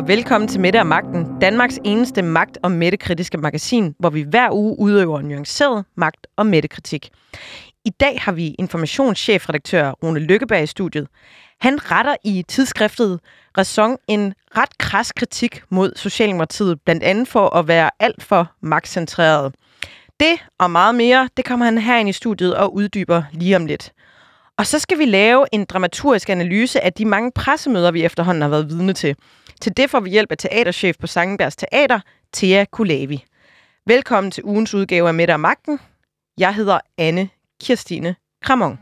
Og velkommen til Mette og Magten, Danmarks eneste magt- og mættekritiske magasin, hvor vi hver uge udøver nuanceret magt- og mættekritik. I dag har vi informationschefredaktør Rune Lykkeberg i studiet. Han retter i tidsskriftet Ræson en ret kras kritik mod Socialdemokratiet, blandt andet for at være alt for magtcentreret. Det og meget mere, det kommer han herind i studiet og uddyber lige om lidt. Og så skal vi lave en dramaturgisk analyse af de mange pressemøder, vi efterhånden har været vidne til. Til det får vi hjælp af teaterchef på Sangenbergs Teater, Thea Kulavi. Velkommen til ugens udgave af Mette og Magten. Jeg hedder Anne Kirstine Kramon.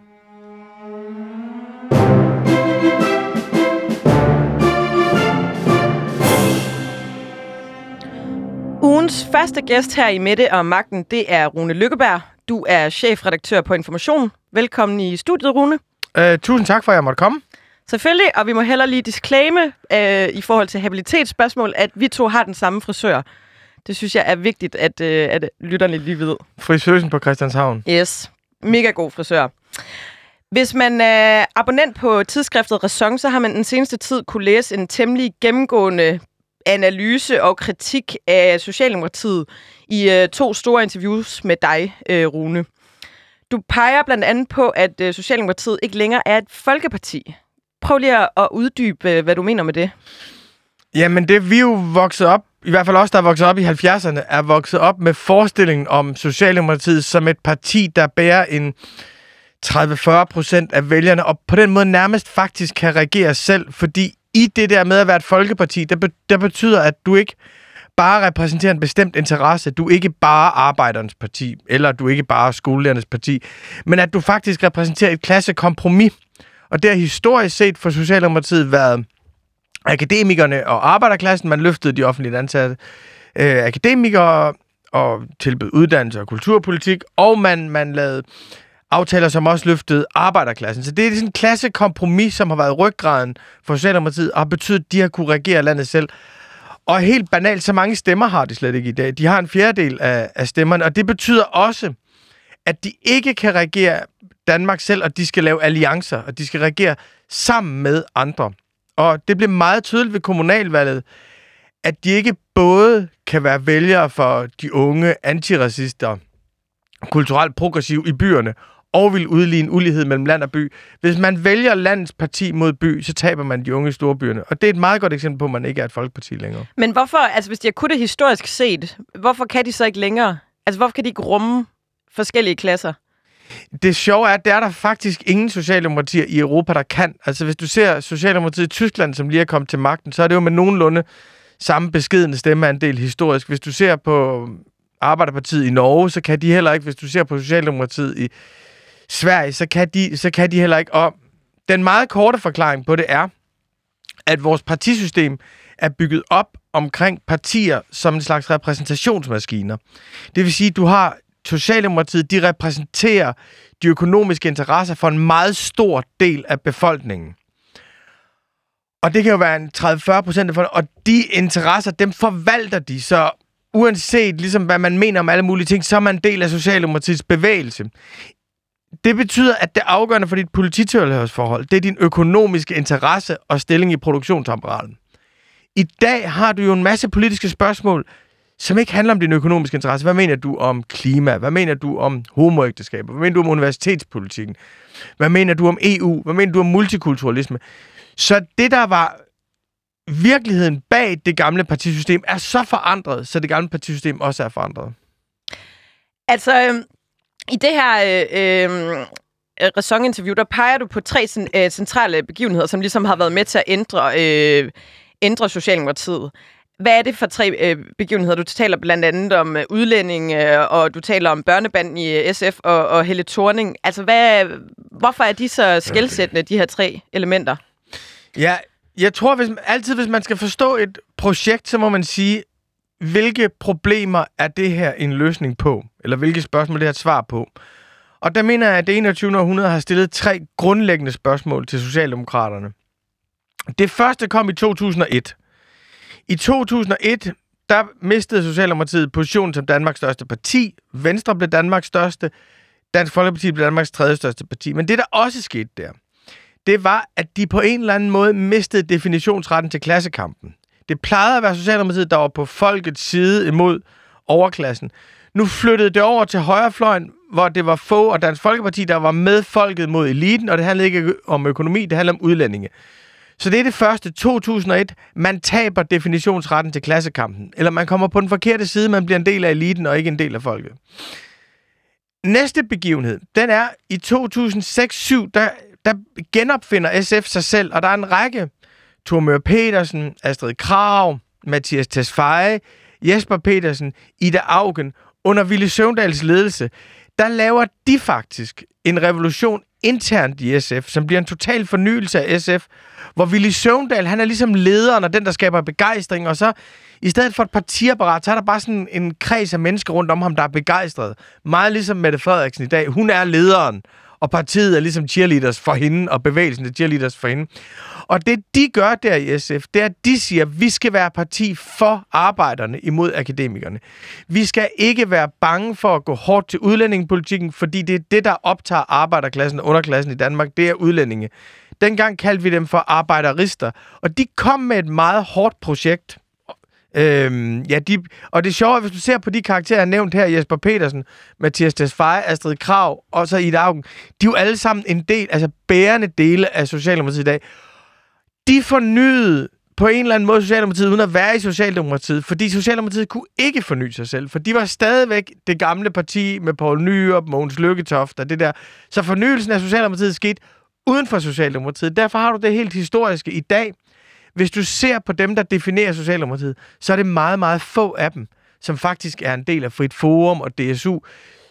Ugens første gæst her i Mette og Magten, det er Rune Lykkeberg. Du er chefredaktør på Information. Velkommen i studiet, Rune. Uh, tusind tak for, at jeg måtte komme. Selvfølgelig, og vi må heller lige disclaime uh, i forhold til habilitetsspørgsmål, at vi to har den samme frisør. Det synes jeg er vigtigt, at, uh, at lytterne lige ved. Frisøsen på Christianshavn. Yes, mega god frisør. Hvis man er abonnent på tidsskriftet Ræson, så har man den seneste tid kunne læse en temmelig gennemgående analyse og kritik af Socialdemokratiet i uh, to store interviews med dig, uh, Rune. Du peger blandt andet på, at uh, Socialdemokratiet ikke længere er et folkeparti. Prøv lige at uddybe, hvad du mener med det. Jamen, det vi jo vokset op, i hvert fald os, der er vokset op i 70'erne, er vokset op med forestillingen om Socialdemokratiet som et parti, der bærer en 30-40 procent af vælgerne, og på den måde nærmest faktisk kan regere selv, fordi i det der med at være et folkeparti, der, be- der betyder, at du ikke bare repræsenterer en bestemt interesse. Du er ikke bare arbejdernes parti, eller du er ikke bare skolelærernes parti, men at du faktisk repræsenterer et klassekompromis. Og det har historisk set for Socialdemokratiet været akademikerne og arbejderklassen. Man løftede de offentligt ansatte øh, akademikere og tilbød uddannelse og kulturpolitik, og man, man lavede aftaler, som også løftede arbejderklassen. Så det er sådan en klassekompromis, som har været ryggraden for Socialdemokratiet, og har betydet, at de har kunne regere landet selv. Og helt banalt, så mange stemmer har de slet ikke i dag. De har en fjerdedel af, af stemmerne, og det betyder også, at de ikke kan regere Danmark selv, og de skal lave alliancer, og de skal regere sammen med andre. Og det blev meget tydeligt ved kommunalvalget, at de ikke både kan være vælgere for de unge antiracister, kulturelt progressive i byerne, og vil udligne ulighed mellem land og by. Hvis man vælger landets parti mod by, så taber man de unge i storbyerne. Og det er et meget godt eksempel på, at man ikke er et folkeparti længere. Men hvorfor, altså hvis de har kunnet det historisk set, hvorfor kan de så ikke længere? Altså hvorfor kan de ikke rumme forskellige klasser? Det sjove er, at der er der faktisk ingen socialdemokratier i Europa, der kan. Altså hvis du ser Socialdemokratiet i Tyskland, som lige er kommet til magten, så er det jo med nogenlunde samme beskedende stemmeandel historisk. Hvis du ser på Arbejderpartiet i Norge, så kan de heller ikke. Hvis du ser på Socialdemokratiet i Sverige, så kan de, så kan de heller ikke. Og den meget korte forklaring på det er, at vores partisystem er bygget op omkring partier som en slags repræsentationsmaskiner. Det vil sige, at du har Socialdemokratiet, de repræsenterer de økonomiske interesser for en meget stor del af befolkningen. Og det kan jo være en 30-40 procent af og de interesser, dem forvalter de, så uanset ligesom, hvad man mener om alle mulige ting, så er man en del af Socialdemokratiets bevægelse. Det betyder, at det afgørende for dit polititilhørsforhold, det er din økonomiske interesse og stilling i produktionsapparaten. I dag har du jo en masse politiske spørgsmål, som ikke handler om din økonomiske interesse. Hvad mener du om klima? Hvad mener du om homoægteskaber? Hvad mener du om universitetspolitikken? Hvad mener du om EU? Hvad mener du om multikulturalisme? Så det, der var virkeligheden bag det gamle partisystem, er så forandret, så det gamle partisystem også er forandret. Altså, øh, i det her øh, øh, interview der peger du på tre øh, centrale begivenheder, som ligesom har været med til at ændre, øh, ændre Socialdemokratiet. Hvad er det for tre øh, begivenheder? Du taler blandt andet om øh, udlænding, øh, og du taler om børnebanden i øh, SF og, og Helle Thorning. Altså, hvad, hvorfor er de så skældsættende, de her tre elementer? Ja, jeg tror hvis, altid, hvis man skal forstå et projekt, så må man sige, hvilke problemer er det her en løsning på? Eller hvilke spørgsmål det er et svar på? Og der mener jeg, at det 21. århundrede har stillet tre grundlæggende spørgsmål til Socialdemokraterne. Det første kom i 2001. I 2001, der mistede Socialdemokratiet positionen som Danmarks største parti. Venstre blev Danmarks største. Dansk Folkeparti blev Danmarks tredje største parti. Men det, der også skete der, det var, at de på en eller anden måde mistede definitionsretten til klassekampen. Det plejede at være Socialdemokratiet, der var på folkets side imod overklassen. Nu flyttede det over til højrefløjen, hvor det var få og Dansk Folkeparti, der var med folket mod eliten, og det handlede ikke om økonomi, det handlede om udlændinge. Så det er det første, 2001, man taber definitionsretten til klassekampen. Eller man kommer på den forkerte side, man bliver en del af eliten og ikke en del af folket. Næste begivenhed, den er i 2006-7, der, der genopfinder SF sig selv, og der er en række. Tormør Petersen, Astrid Krav, Mathias Tesfaye, Jesper Petersen, Ida Augen, under Ville Søvndals ledelse, der laver de faktisk en revolution internt i SF, som bliver en total fornyelse af SF, hvor Willy Søvndal, han er ligesom lederen og den, der skaber begejstring, og så i stedet for et partiapparat, så er der bare sådan en kreds af mennesker rundt om ham, der er begejstret. Meget ligesom Mette Frederiksen i dag. Hun er lederen, og partiet er ligesom cheerleaders for hende, og bevægelsen er cheerleaders for hende. Og det, de gør der i SF, det er, at de siger, at vi skal være parti for arbejderne imod akademikerne. Vi skal ikke være bange for at gå hårdt til udlændingepolitikken, fordi det er det, der optager arbejderklassen og underklassen i Danmark, det er udlændinge. Dengang kaldte vi dem for arbejderister, og de kom med et meget hårdt projekt. Øhm, ja, de, og det er sjovt, hvis du ser på de karakterer, jeg har nævnt her, Jesper Petersen, Mathias Tesfaye, Astrid Krav og så Ida Augen, de er jo alle sammen en del, altså bærende dele af Socialdemokratiet i dag. De fornyede på en eller anden måde Socialdemokratiet, uden at være i Socialdemokratiet, fordi Socialdemokratiet kunne ikke forny sig selv, for de var stadigvæk det gamle parti med Poul Nyrup, Mogens Lykketoft og det der. Så fornyelsen af Socialdemokratiet skete uden for Socialdemokratiet. Derfor har du det helt historiske i dag. Hvis du ser på dem, der definerer Socialdemokratiet, så er det meget, meget få af dem, som faktisk er en del af Frit Forum og DSU.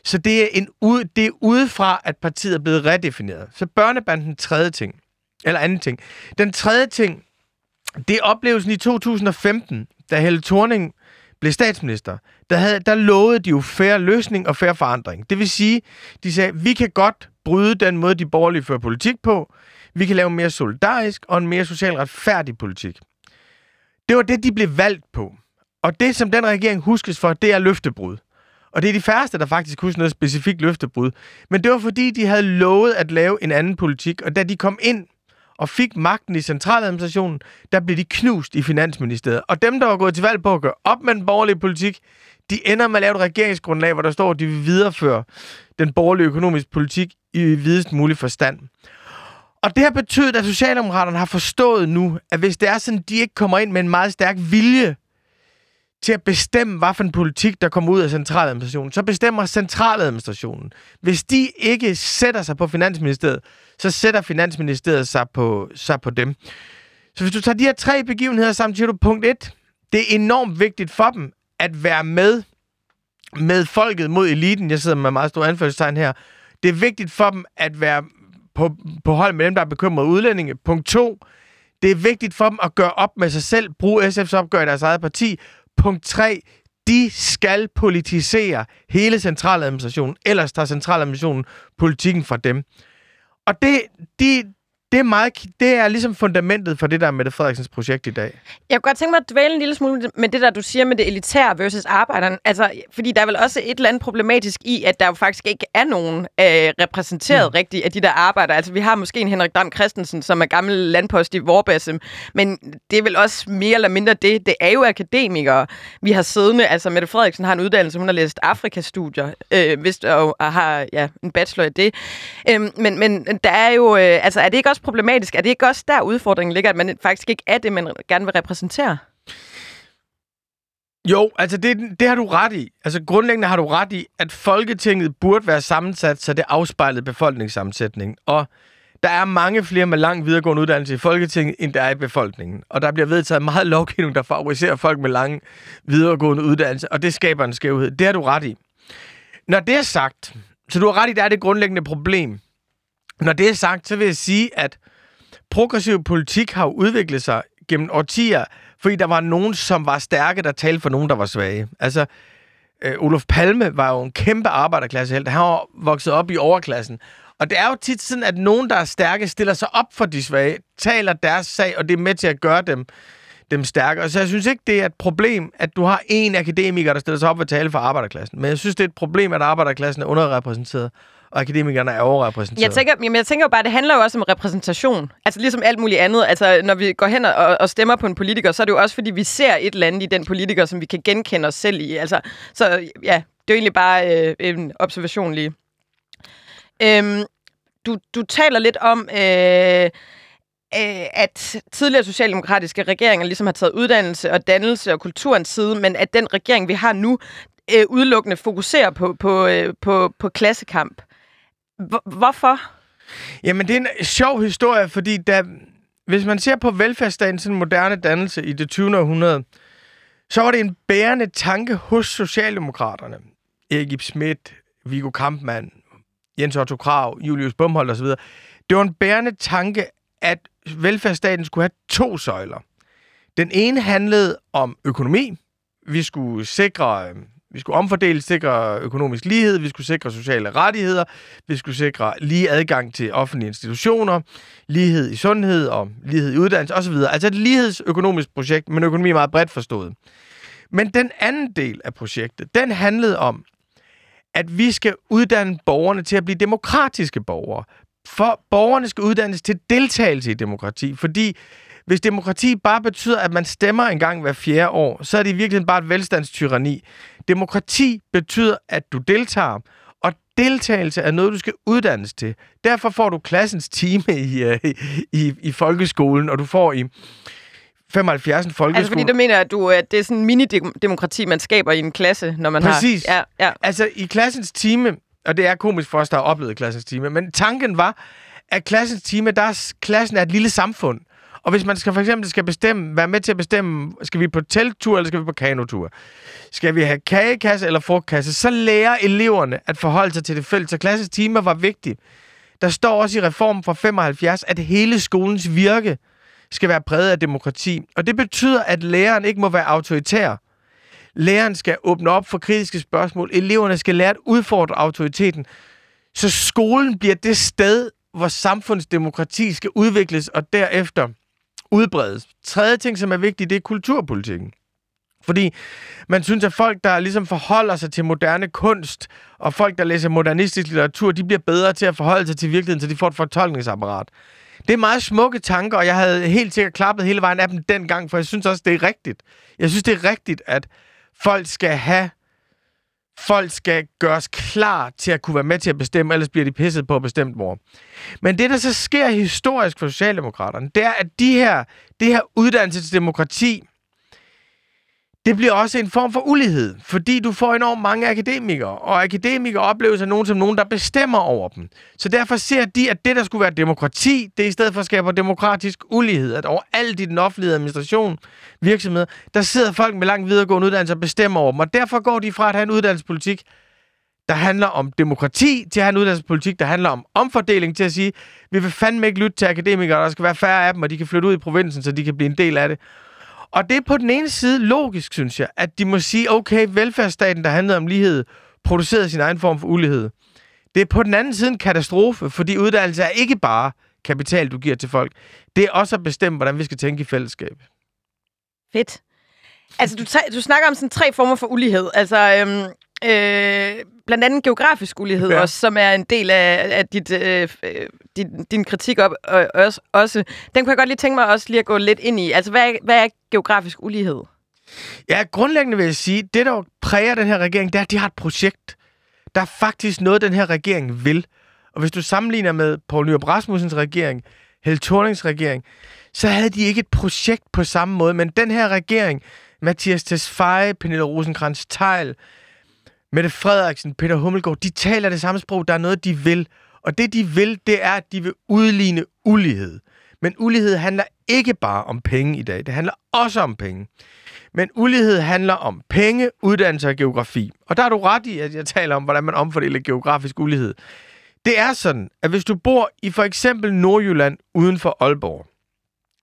Så det er, en ud, det er udefra, at partiet er blevet redefineret. Så børnebanden tredje ting. Eller anden ting. Den tredje ting, det er oplevelsen i 2015, da Helle Thorning blev statsminister. Der, havde, der lovede de jo færre løsning og færre forandring. Det vil sige, de sagde, vi kan godt bryde den måde, de borgerlige fører politik på. Vi kan lave en mere solidarisk og en mere socialt retfærdig politik. Det var det, de blev valgt på. Og det, som den regering huskes for, det er løftebrud. Og det er de færreste, der faktisk husker noget specifikt løftebrud. Men det var fordi, de havde lovet at lave en anden politik. Og da de kom ind og fik magten i centraladministrationen, der blev de knust i Finansministeriet. Og dem, der var gået til valg på at gøre op med den borgerlige politik, de ender med at lave et regeringsgrundlag, hvor der står, at de vil videreføre den borgerlige økonomiske politik i videst mulig forstand. Og det har betydet, at Socialdemokraterne har forstået nu, at hvis det er sådan, de ikke kommer ind med en meget stærk vilje til at bestemme, hvad for en politik, der kommer ud af centraladministrationen, så bestemmer centraladministrationen. Hvis de ikke sætter sig på Finansministeriet, så sætter Finansministeriet sig på, sig på dem. Så hvis du tager de her tre begivenheder sammen, siger du punkt 1. Det er enormt vigtigt for dem at være med med folket mod eliten. Jeg sidder med meget store anførselstegn her. Det er vigtigt for dem at være på, på hold med dem, der er bekymrede udlændinge. Punkt to, Det er vigtigt for dem at gøre op med sig selv, bruge SF's opgør i deres eget parti. Punkt tre, De skal politisere hele centraladministrationen, ellers tager centraladministrationen politikken fra dem. Og det, de, det er, meget, det er ligesom fundamentet for det der Mette Frederiksens projekt i dag. Jeg kunne godt tænke mig at dvæle en lille smule med det der, du siger med det elitære versus arbejderen. Altså, fordi der er vel også et eller andet problematisk i, at der jo faktisk ikke er nogen øh, repræsenteret mm. rigtigt af de der arbejder. Altså, vi har måske en Henrik Dam Christensen, som er gammel landpost i Vorbasse, men det er vel også mere eller mindre det. Det er jo akademikere, vi har siddende. Altså, Mette Frederiksen har en uddannelse, hun har læst Afrikastudier, øh, hvis, og, og har ja, en bachelor i det. Øh, men, men der er jo, øh, altså, er det ikke også problematisk? Er det ikke også der udfordringen ligger, at man faktisk ikke er det, man gerne vil repræsentere? Jo, altså det, det har du ret i. Altså grundlæggende har du ret i, at Folketinget burde være sammensat, så det afspejlede befolkningssammensætningen. Og der er mange flere med lang videregående uddannelse i Folketinget, end der er i befolkningen. Og der bliver vedtaget meget lovgivning, der favoriserer folk med lang videregående uddannelse, og det skaber en skævhed. Det har du ret i. Når det er sagt, så du har ret i, at der er det grundlæggende problem. Når det er sagt, så vil jeg sige, at progressiv politik har udviklet sig gennem årtier, fordi der var nogen, som var stærke, der talte for nogen, der var svage. Altså, øh, Olof Palme var jo en kæmpe arbejderklassehelt. Han var vokset op i overklassen. Og det er jo tit sådan, at nogen, der er stærke, stiller sig op for de svage, taler deres sag, og det er med til at gøre dem, dem stærkere. Så jeg synes ikke, det er et problem, at du har en akademiker, der stiller sig op og tale for arbejderklassen. Men jeg synes, det er et problem, at arbejderklassen er underrepræsenteret og akademikerne er overrepræsenteret. Jeg tænker, jamen, jeg tænker jo bare, det handler jo også om repræsentation. Altså ligesom alt muligt andet. Altså når vi går hen og, og stemmer på en politiker, så er det jo også fordi, vi ser et eller andet i den politiker, som vi kan genkende os selv i. Altså, så ja, det er jo egentlig bare øh, en observation lige. Øhm, du, du taler lidt om... Øh, øh at tidligere socialdemokratiske regeringer ligesom har taget uddannelse og dannelse og kulturens side, men at den regering, vi har nu, øh, udelukkende fokuserer på, på, øh, på, på klassekamp. Hvorfor? Jamen, det er en sjov historie, fordi da, hvis man ser på velfærdsstatens moderne dannelse i det 20. århundrede, så var det en bærende tanke hos Socialdemokraterne. Erik Ip Schmidt, Viggo Kampmann, Jens Otto Krav, Julius Bumholdt osv. Det var en bærende tanke, at velfærdsstaten skulle have to søjler. Den ene handlede om økonomi. Vi skulle sikre øhm, vi skulle omfordele, sikre økonomisk lighed, vi skulle sikre sociale rettigheder, vi skulle sikre lige adgang til offentlige institutioner, lighed i sundhed og lighed i uddannelse osv. Altså et lighedsøkonomisk projekt, men økonomi er meget bredt forstået. Men den anden del af projektet, den handlede om, at vi skal uddanne borgerne til at blive demokratiske borgere. For borgerne skal uddannes til deltagelse i demokrati, fordi hvis demokrati bare betyder, at man stemmer en gang hver fjerde år, så er det i virkeligheden bare et velstandstyranni. Demokrati betyder, at du deltager, og deltagelse er noget, du skal uddannes til. Derfor får du klassens time i, uh, i, i folkeskolen, og du får i 75 en folkeskole. Altså fordi du mener, at, du, at det er sådan en mini-demokrati, man skaber i en klasse, når man Præcis. har... Præcis. Ja, ja. Altså i klassens time, og det er komisk for os, der har oplevet klassens time, men tanken var, at klassens time, der er, klassen er et lille samfund. Og hvis man skal for eksempel skal bestemme, være med til at bestemme, skal vi på telttur eller skal vi på kanotur? Skal vi have kagekasse eller frugtkasse? Så lærer eleverne at forholde sig til det fælles. Så klassens timer var vigtigt. Der står også i reformen fra 75, at hele skolens virke skal være præget af demokrati. Og det betyder, at læreren ikke må være autoritær. Læreren skal åbne op for kritiske spørgsmål. Eleverne skal lære at udfordre autoriteten. Så skolen bliver det sted, hvor samfundsdemokrati skal udvikles og derefter udbredes. Tredje ting, som er vigtigt, det er kulturpolitikken. Fordi man synes, at folk, der ligesom forholder sig til moderne kunst, og folk, der læser modernistisk litteratur, de bliver bedre til at forholde sig til virkeligheden, så de får et fortolkningsapparat. Det er meget smukke tanker, og jeg havde helt sikkert klappet hele vejen af dem dengang, for jeg synes også, det er rigtigt. Jeg synes, det er rigtigt, at folk skal have folk skal gøres klar til at kunne være med til at bestemme, ellers bliver de pisset på at bestemme hvor. Men det, der så sker historisk for Socialdemokraterne, det er, at de her, det her uddannelsesdemokrati, det bliver også en form for ulighed, fordi du får enormt mange akademikere, og akademikere opleves af nogen som nogen, der bestemmer over dem. Så derfor ser de, at det, der skulle være demokrati, det i stedet for skaber demokratisk ulighed, at overalt i den offentlige administration, virksomheder, der sidder folk med lang videregående uddannelse og bestemmer over dem, og derfor går de fra at have en uddannelsespolitik, der handler om demokrati, til at have en uddannelsespolitik, der handler om omfordeling, til at sige, vi vil fandme ikke lytte til akademikere, der skal være færre af dem, og de kan flytte ud i provinsen, så de kan blive en del af det. Og det er på den ene side logisk, synes jeg, at de må sige, okay, velfærdsstaten, der handlede om lighed, producerede sin egen form for ulighed. Det er på den anden side en katastrofe, fordi uddannelse er ikke bare kapital, du giver til folk. Det er også at bestemme, hvordan vi skal tænke i fællesskab. Fedt. Altså, du, du snakker om sådan tre former for ulighed. Altså, øhm, øh, blandt andet geografisk ulighed ja. også, som er en del af, af dit, øh, din, din kritik op øh, også, også. Den kunne jeg godt lige tænke mig også lige at gå lidt ind i. Altså, hvad er, hvad er geografisk ulighed? Ja, grundlæggende vil jeg sige, det der præger den her regering, det er, at de har et projekt. Der er faktisk noget, den her regering vil. Og hvis du sammenligner med Poul Nyrup Rasmussens regering, Helle Thornings regering, så havde de ikke et projekt på samme måde. Men den her regering, Mathias Tesfaye, Pernille rosenkrantz teil Mette Frederiksen, Peter Hummelgaard, de taler det samme sprog. Der er noget, de vil. Og det, de vil, det er, at de vil udligne ulighed. Men ulighed handler ikke bare om penge i dag. Det handler også om penge. Men ulighed handler om penge, uddannelse og geografi. Og der er du ret i, at jeg taler om, hvordan man omfordeler geografisk ulighed. Det er sådan, at hvis du bor i for eksempel Nordjylland uden for Aalborg,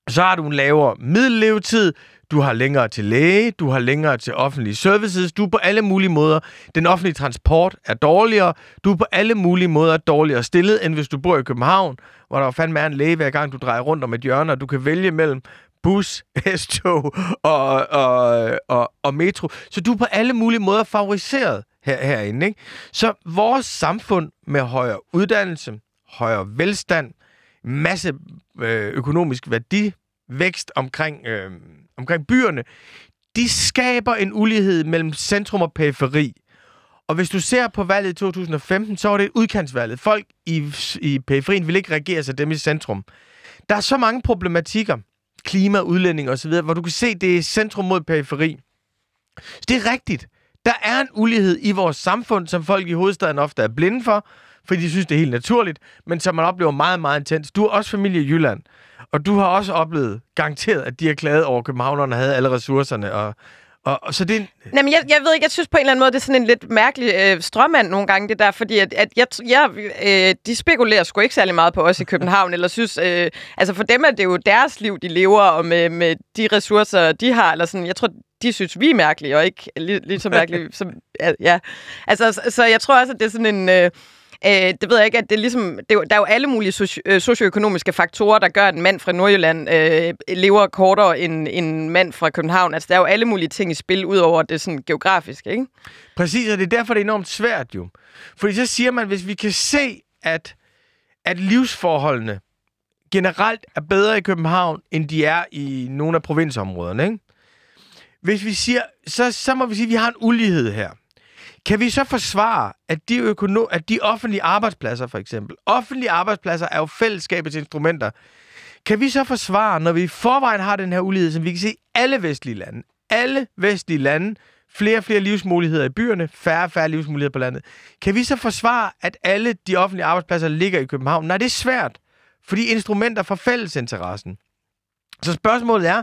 så har du en lavere middellevetid, du har længere til læge, du har længere til offentlige services, du er på alle mulige måder. Den offentlige transport er dårligere, du er på alle mulige måder dårligere stillet, end hvis du bor i København, hvor der fandme er en læge hver gang, du drejer rundt om et hjørne, og du kan vælge mellem bus, S-tog og, og, og, og metro. Så du er på alle mulige måder favoriseret her, herinde. Ikke? Så vores samfund med højere uddannelse, højere velstand, masse øh, økonomisk værdivækst omkring, øh, omkring byerne, de skaber en ulighed mellem centrum og periferi. Og hvis du ser på valget i 2015, så var det et udkantsvalget. Folk i, i periferien vil ikke reagere sig dem i centrum. Der er så mange problematikker, klima, udlænding osv., hvor du kan se, det er centrum mod periferi. Så det er rigtigt. Der er en ulighed i vores samfund, som folk i hovedstaden ofte er blinde for, fordi de synes, det er helt naturligt, men som man oplever meget, meget intens. Du har også familie i Jylland, og du har også oplevet garanteret, at de har klaget over, at københavnerne havde alle ressourcerne, og og, og så det... En... Jamen, jeg, jeg ved ikke, jeg synes på en eller anden måde, det er sådan en lidt mærkelig øh, strømmand nogle gange, det der, fordi at, at jeg, jeg, øh, de spekulerer sgu ikke særlig meget på os i København, eller synes, øh, altså for dem er det jo deres liv, de lever, og med, med de ressourcer, de har, eller sådan, jeg tror, de synes, vi er mærkelige, og ikke lige, lige så mærkelige som... Ja, altså, så, så jeg tror også, at det er sådan en... Øh, Øh, det ved jeg ikke, at det er ligesom, det er, der er jo alle mulige soci- øh, socioøkonomiske faktorer, der gør, at en mand fra Nordjylland øh, lever kortere end en mand fra København. Altså, der er jo alle mulige ting i spil, udover det sådan geografiske, ikke? Præcis, og det er derfor, det er enormt svært jo. Fordi så siger man, hvis vi kan se, at, at livsforholdene generelt er bedre i København, end de er i nogle af provinsområderne, ikke? Hvis vi siger, så, så må vi sige, at vi har en ulighed her. Kan vi så forsvare, at de, økono- at de offentlige arbejdspladser, for eksempel, offentlige arbejdspladser er jo fællesskabets instrumenter, kan vi så forsvare, når vi i forvejen har den her ulighed, som vi kan se i alle vestlige lande, alle vestlige lande, flere og flere livsmuligheder i byerne, færre og færre livsmuligheder på landet. Kan vi så forsvare, at alle de offentlige arbejdspladser ligger i København? Nej, det er svært, fordi instrumenter for fællesinteressen. Så spørgsmålet er,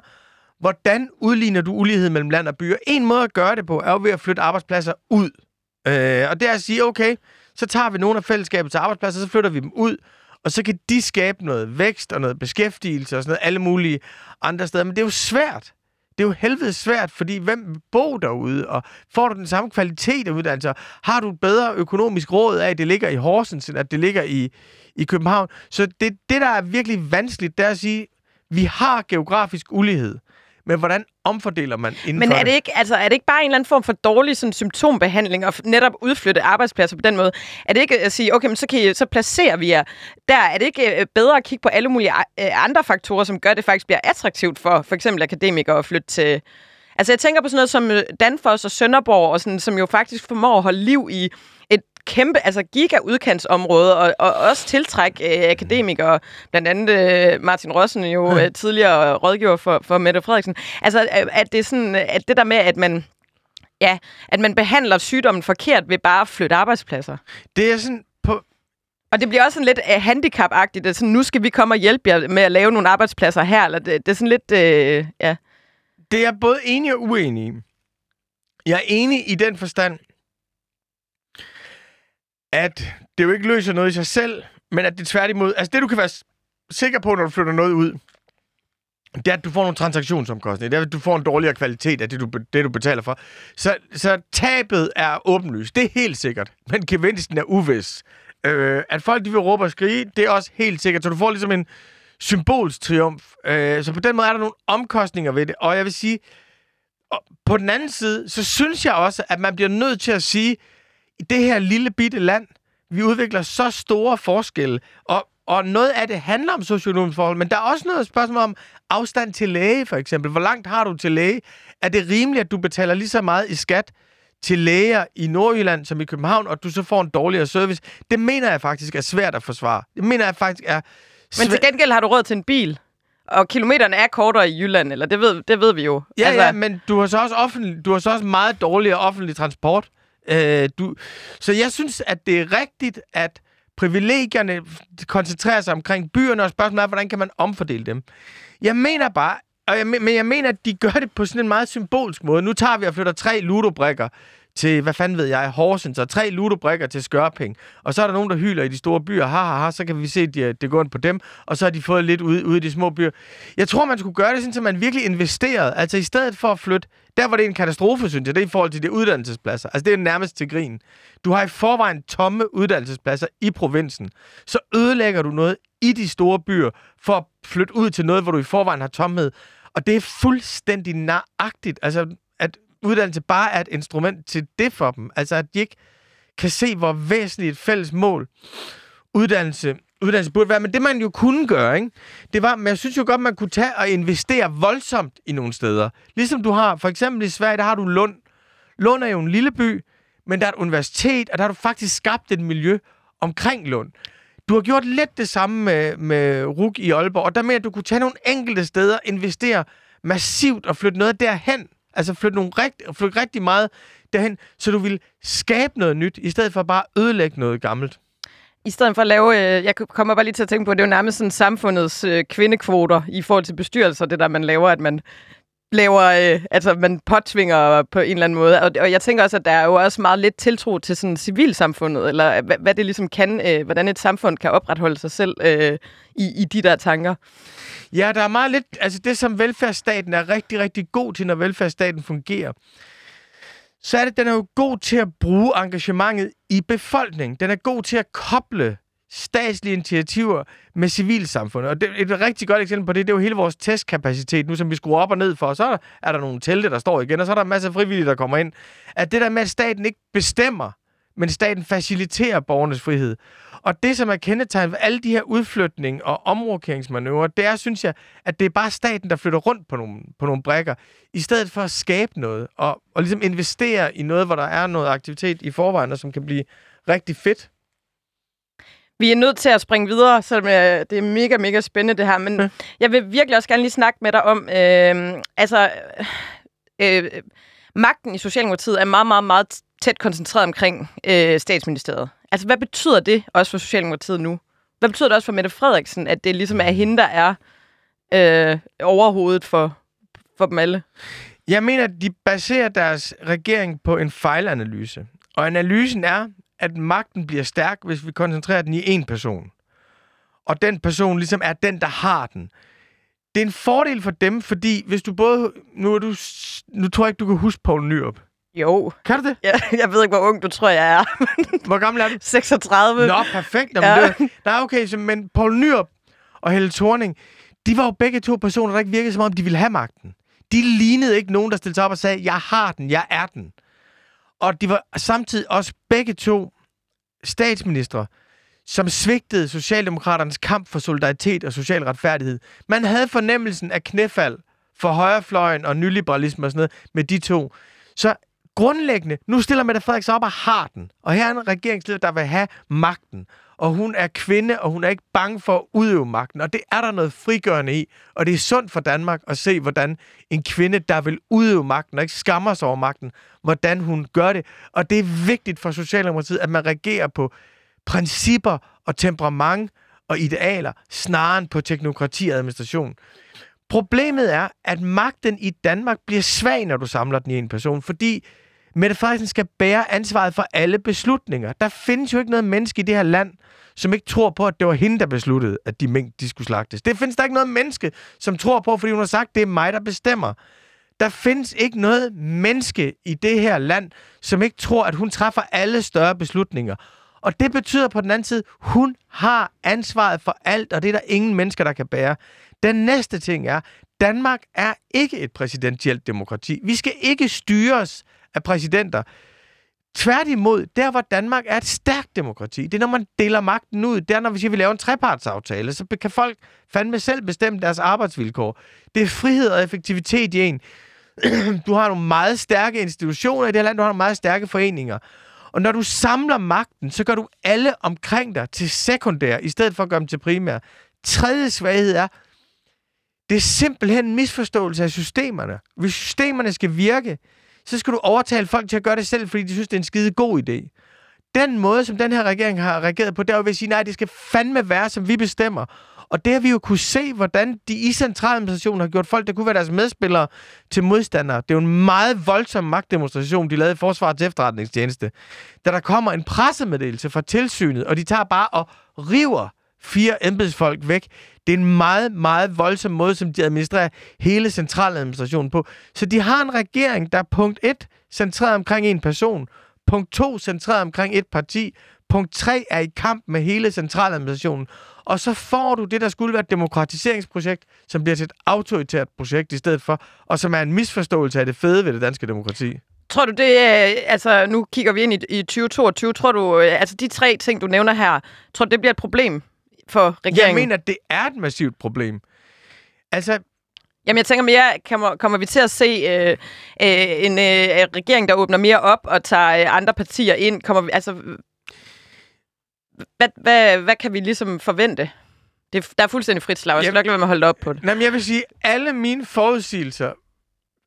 hvordan udligner du ulighed mellem land og byer? En måde at gøre det på, er jo ved at flytte arbejdspladser ud Øh, og det er at sige, okay, så tager vi nogle af fællesskabets arbejdspladser, så flytter vi dem ud, og så kan de skabe noget vækst og noget beskæftigelse og sådan noget, alle mulige andre steder. Men det er jo svært. Det er jo helvede svært, fordi hvem bor derude, og får du den samme kvalitet af uddannelse? Har du et bedre økonomisk råd af, at det ligger i Horsens, end at det ligger i, i København? Så det, det, der er virkelig vanskeligt, det er at sige, vi har geografisk ulighed. Men hvordan omfordeler man inden Men er det, ikke, altså, er det ikke bare en eller anden form for dårlig sådan, symptombehandling og netop udflytte arbejdspladser på den måde? Er det ikke at sige, okay, men så, kan I, så placerer vi jer der? Er det ikke øh, bedre at kigge på alle mulige øh, andre faktorer, som gør, at det faktisk bliver attraktivt for for eksempel akademikere at flytte til... Altså jeg tænker på sådan noget som øh, Danfoss og Sønderborg, og sådan, som jo faktisk formår at holde liv i kæmpe, altså giga-udkantsområde, og, og også tiltrække øh, akademikere, blandt andet øh, Martin Rossen, jo øh, tidligere rådgiver for, for Mette Frederiksen. Altså, at det er sådan, at det der med, at man ja, at man behandler sygdommen forkert ved bare at flytte arbejdspladser. Det er sådan på... Og det bliver også sådan lidt uh, handicap-agtigt, at sådan, nu skal vi komme og hjælpe jer med at lave nogle arbejdspladser her, eller det, det er sådan lidt, uh, ja. Det er både enig og uenig Jeg er enig i den forstand, at det jo ikke løser noget i sig selv, men at det tværtimod... Altså det, du kan være sikker på, når du flytter noget ud, det er, at du får nogle transaktionsomkostninger. Det er, at du får en dårligere kvalitet af det, du, det, du betaler for. Så, så tabet er åbenlyst. Det er helt sikkert. Men gevinsten er uvis. Øh, at folk de vil råbe og skrige, det er også helt sikkert. Så du får ligesom en symbolsk triumf. Øh, så på den måde er der nogle omkostninger ved det. Og jeg vil sige, på den anden side, så synes jeg også, at man bliver nødt til at sige, det her lille bitte land, vi udvikler så store forskelle, og, og noget af det handler om forhold, men der er også noget spørgsmål om afstand til læge, for eksempel. Hvor langt har du til læge? Er det rimeligt, at du betaler lige så meget i skat til læger i Nordjylland som i København, og du så får en dårligere service? Det mener jeg faktisk er svært at forsvare. Det mener jeg faktisk er Men til gengæld har du råd til en bil. Og kilometerne er kortere i Jylland, eller det ved, det ved vi jo. Ja, altså... ja, men du har, så også offentlig, du har så også meget dårligere offentlig transport. Øh, du, så jeg synes, at det er rigtigt, at privilegierne koncentrerer sig omkring byerne, og spørgsmålet er, hvordan kan man omfordele dem? Jeg mener bare, og jeg, men jeg mener, at de gør det på sådan en meget symbolsk måde. Nu tager vi og flytter tre ludobrikker til, hvad fanden ved jeg, Horsens, og tre ludobrikker til Skørping. Og så er der nogen, der hyler i de store byer, ha, ha, ha, så kan vi se, at det går på dem, og så har de fået lidt ude, ude i de små byer. Jeg tror, man skulle gøre det sådan, at man virkelig investerede. Altså i stedet for at flytte, der var det en katastrofe, synes jeg, det er i forhold til de uddannelsespladser. Altså det er nærmest til grin. Du har i forvejen tomme uddannelsespladser i provinsen. Så ødelægger du noget i de store byer for at flytte ud til noget, hvor du i forvejen har tomhed. Og det er fuldstændig nøjagtigt. Altså, uddannelse bare er et instrument til det for dem. Altså, at de ikke kan se, hvor væsentligt et fælles mål uddannelse, uddannelse burde være. Men det, man jo kunne gøre, ikke? det var, men jeg synes jo godt, man kunne tage og investere voldsomt i nogle steder. Ligesom du har, for eksempel i Sverige, der har du Lund. Lund er jo en lille by, men der er et universitet, og der har du faktisk skabt et miljø omkring Lund. Du har gjort lidt det samme med, med RUG i Aalborg, og der med, at du kunne tage nogle enkelte steder, investere massivt og flytte noget derhen. Altså flytte, nogle rigt, flytte rigtig meget derhen, så du vil skabe noget nyt, i stedet for bare at ødelægge noget gammelt. I stedet for at lave, øh, jeg kommer bare lige til at tænke på, at det er jo nærmest sådan samfundets øh, kvindekvoter i forhold til bestyrelser, det der man laver, at man laver, øh, altså man påtvinger på en eller anden måde. Og, og jeg tænker også, at der er jo også meget lidt tiltro til sådan civilsamfundet, eller øh, hvad, hvad det ligesom kan, øh, hvordan et samfund kan opretholde sig selv øh, i, i de der tanker. Ja, der er meget lidt, altså det som velfærdsstaten er rigtig, rigtig god til, når velfærdsstaten fungerer, så er det, den er jo god til at bruge engagementet i befolkningen. Den er god til at koble statslige initiativer med civilsamfundet. Og det, et rigtig godt eksempel på det, det er jo hele vores testkapacitet, nu som vi skruer op og ned for, så er der, er der nogle telte, der står igen, og så er der masser af frivillige, der kommer ind. At det der med, at staten ikke bestemmer, men staten faciliterer borgernes frihed. Og det, som er kendetegnet ved alle de her udflytning og omrokeringsmanøvrer, det er, synes jeg, at det er bare staten, der flytter rundt på nogle, på nogle brækker, i stedet for at skabe noget, og, og ligesom investere i noget, hvor der er noget aktivitet i forvejen, og som kan blive rigtig fedt. Vi er nødt til at springe videre, så det er mega, mega spændende det her. Men ja. jeg vil virkelig også gerne lige snakke med dig om, øh, altså, øh, magten i Socialdemokratiet er meget, meget, meget tæt koncentreret omkring øh, statsministeriet. Altså, hvad betyder det også for Socialdemokratiet nu? Hvad betyder det også for Mette Frederiksen, at det ligesom er hende, der er øh, overhovedet for, for dem alle? Jeg mener, at de baserer deres regering på en fejlanalyse. Og analysen er, at magten bliver stærk, hvis vi koncentrerer den i én person. Og den person ligesom er den, der har den. Det er en fordel for dem, fordi hvis du både... Nu, er du, nu tror jeg ikke, du kan huske Poul Nyrup. Jo. Kan du det? Ja, jeg ved ikke, hvor ung du tror, jeg er. hvor gammel er du? 36. Nå, perfekt. Jamen, ja. det, nej, okay, så, men Poul Nyrup og Helle Thorning, de var jo begge to personer, der ikke virkede som om, de ville have magten. De lignede ikke nogen, der stillede sig op og sagde, jeg har den, jeg er den. Og de var samtidig også begge to statsministre, som svigtede Socialdemokraternes kamp for solidaritet og social retfærdighed. Man havde fornemmelsen af knæfald for højrefløjen og nyliberalisme og sådan noget med de to. Så grundlæggende, nu stiller Mette Frederiksen op og har den. Og her er en regeringsleder, der vil have magten. Og hun er kvinde, og hun er ikke bange for at udøve magten. Og det er der noget frigørende i. Og det er sundt for Danmark at se, hvordan en kvinde, der vil udøve magten, og ikke skammer sig over magten, hvordan hun gør det. Og det er vigtigt for Socialdemokratiet, at man reagerer på principper og temperament og idealer, snarere end på teknokrati og administration. Problemet er, at magten i Danmark bliver svag, når du samler den i en person, fordi Mette Frederiksen skal bære ansvaret for alle beslutninger. Der findes jo ikke noget menneske i det her land, som ikke tror på, at det var hende, der besluttede, at de mink de skulle slagtes. Det findes der ikke noget menneske, som tror på, fordi hun har sagt, det er mig, der bestemmer. Der findes ikke noget menneske i det her land, som ikke tror, at hun træffer alle større beslutninger. Og det betyder på den anden side, hun har ansvaret for alt, og det er der ingen mennesker, der kan bære. Den næste ting er, Danmark er ikke et præsidentielt demokrati. Vi skal ikke styres af præsidenter. Tværtimod, der hvor Danmark er et stærkt demokrati, det er når man deler magten ud, det er når vi siger, at vi laver en trepartsaftale, så kan folk fandme selv bestemme deres arbejdsvilkår. Det er frihed og effektivitet i en. Du har nogle meget stærke institutioner i det her land, du har nogle meget stærke foreninger. Og når du samler magten, så gør du alle omkring dig til sekundær, i stedet for at gøre dem til primær. Tredje svaghed er, det er simpelthen en misforståelse af systemerne. Hvis systemerne skal virke, så skal du overtale folk til at gøre det selv, fordi de synes, det er en skide god idé. Den måde, som den her regering har reageret på, det er jo ved at sige, nej, det skal fandme være, som vi bestemmer. Og det har vi jo kunne se, hvordan de i centraladministrationen har gjort folk, der kunne være deres medspillere, til modstandere. Det er jo en meget voldsom magtdemonstration, de lavede i Forsvarets efterretningstjeneste. Da der kommer en pressemeddelelse fra tilsynet, og de tager bare og river fire embedsfolk væk. Det er en meget, meget voldsom måde, som de administrerer hele centraladministrationen på. Så de har en regering, der er punkt 1 centreret omkring en person, punkt 2 centreret omkring et parti, Punkt 3 er i kamp med hele centraladministrationen. Og så får du det, der skulle være et demokratiseringsprojekt, som bliver til et autoritært projekt i stedet for, og som er en misforståelse af det fede ved det danske demokrati. Tror du det, altså nu kigger vi ind i, i 2022, tror du, øh, altså de tre ting, du nævner her, tror du det bliver et problem for regeringen? Jeg mener, at det er et massivt problem. Altså, Jamen, jeg tænker mere, kommer, kommer vi til at se øh, øh, en øh, regering, der åbner mere op og tager øh, andre partier ind? Kommer vi, altså, hvad, hvad, hvad kan vi ligesom forvente? Det, der er fuldstændig frit slag. Jeg skal nok lade være med at holde op på det. Nej, men jeg vil sige, alle mine forudsigelser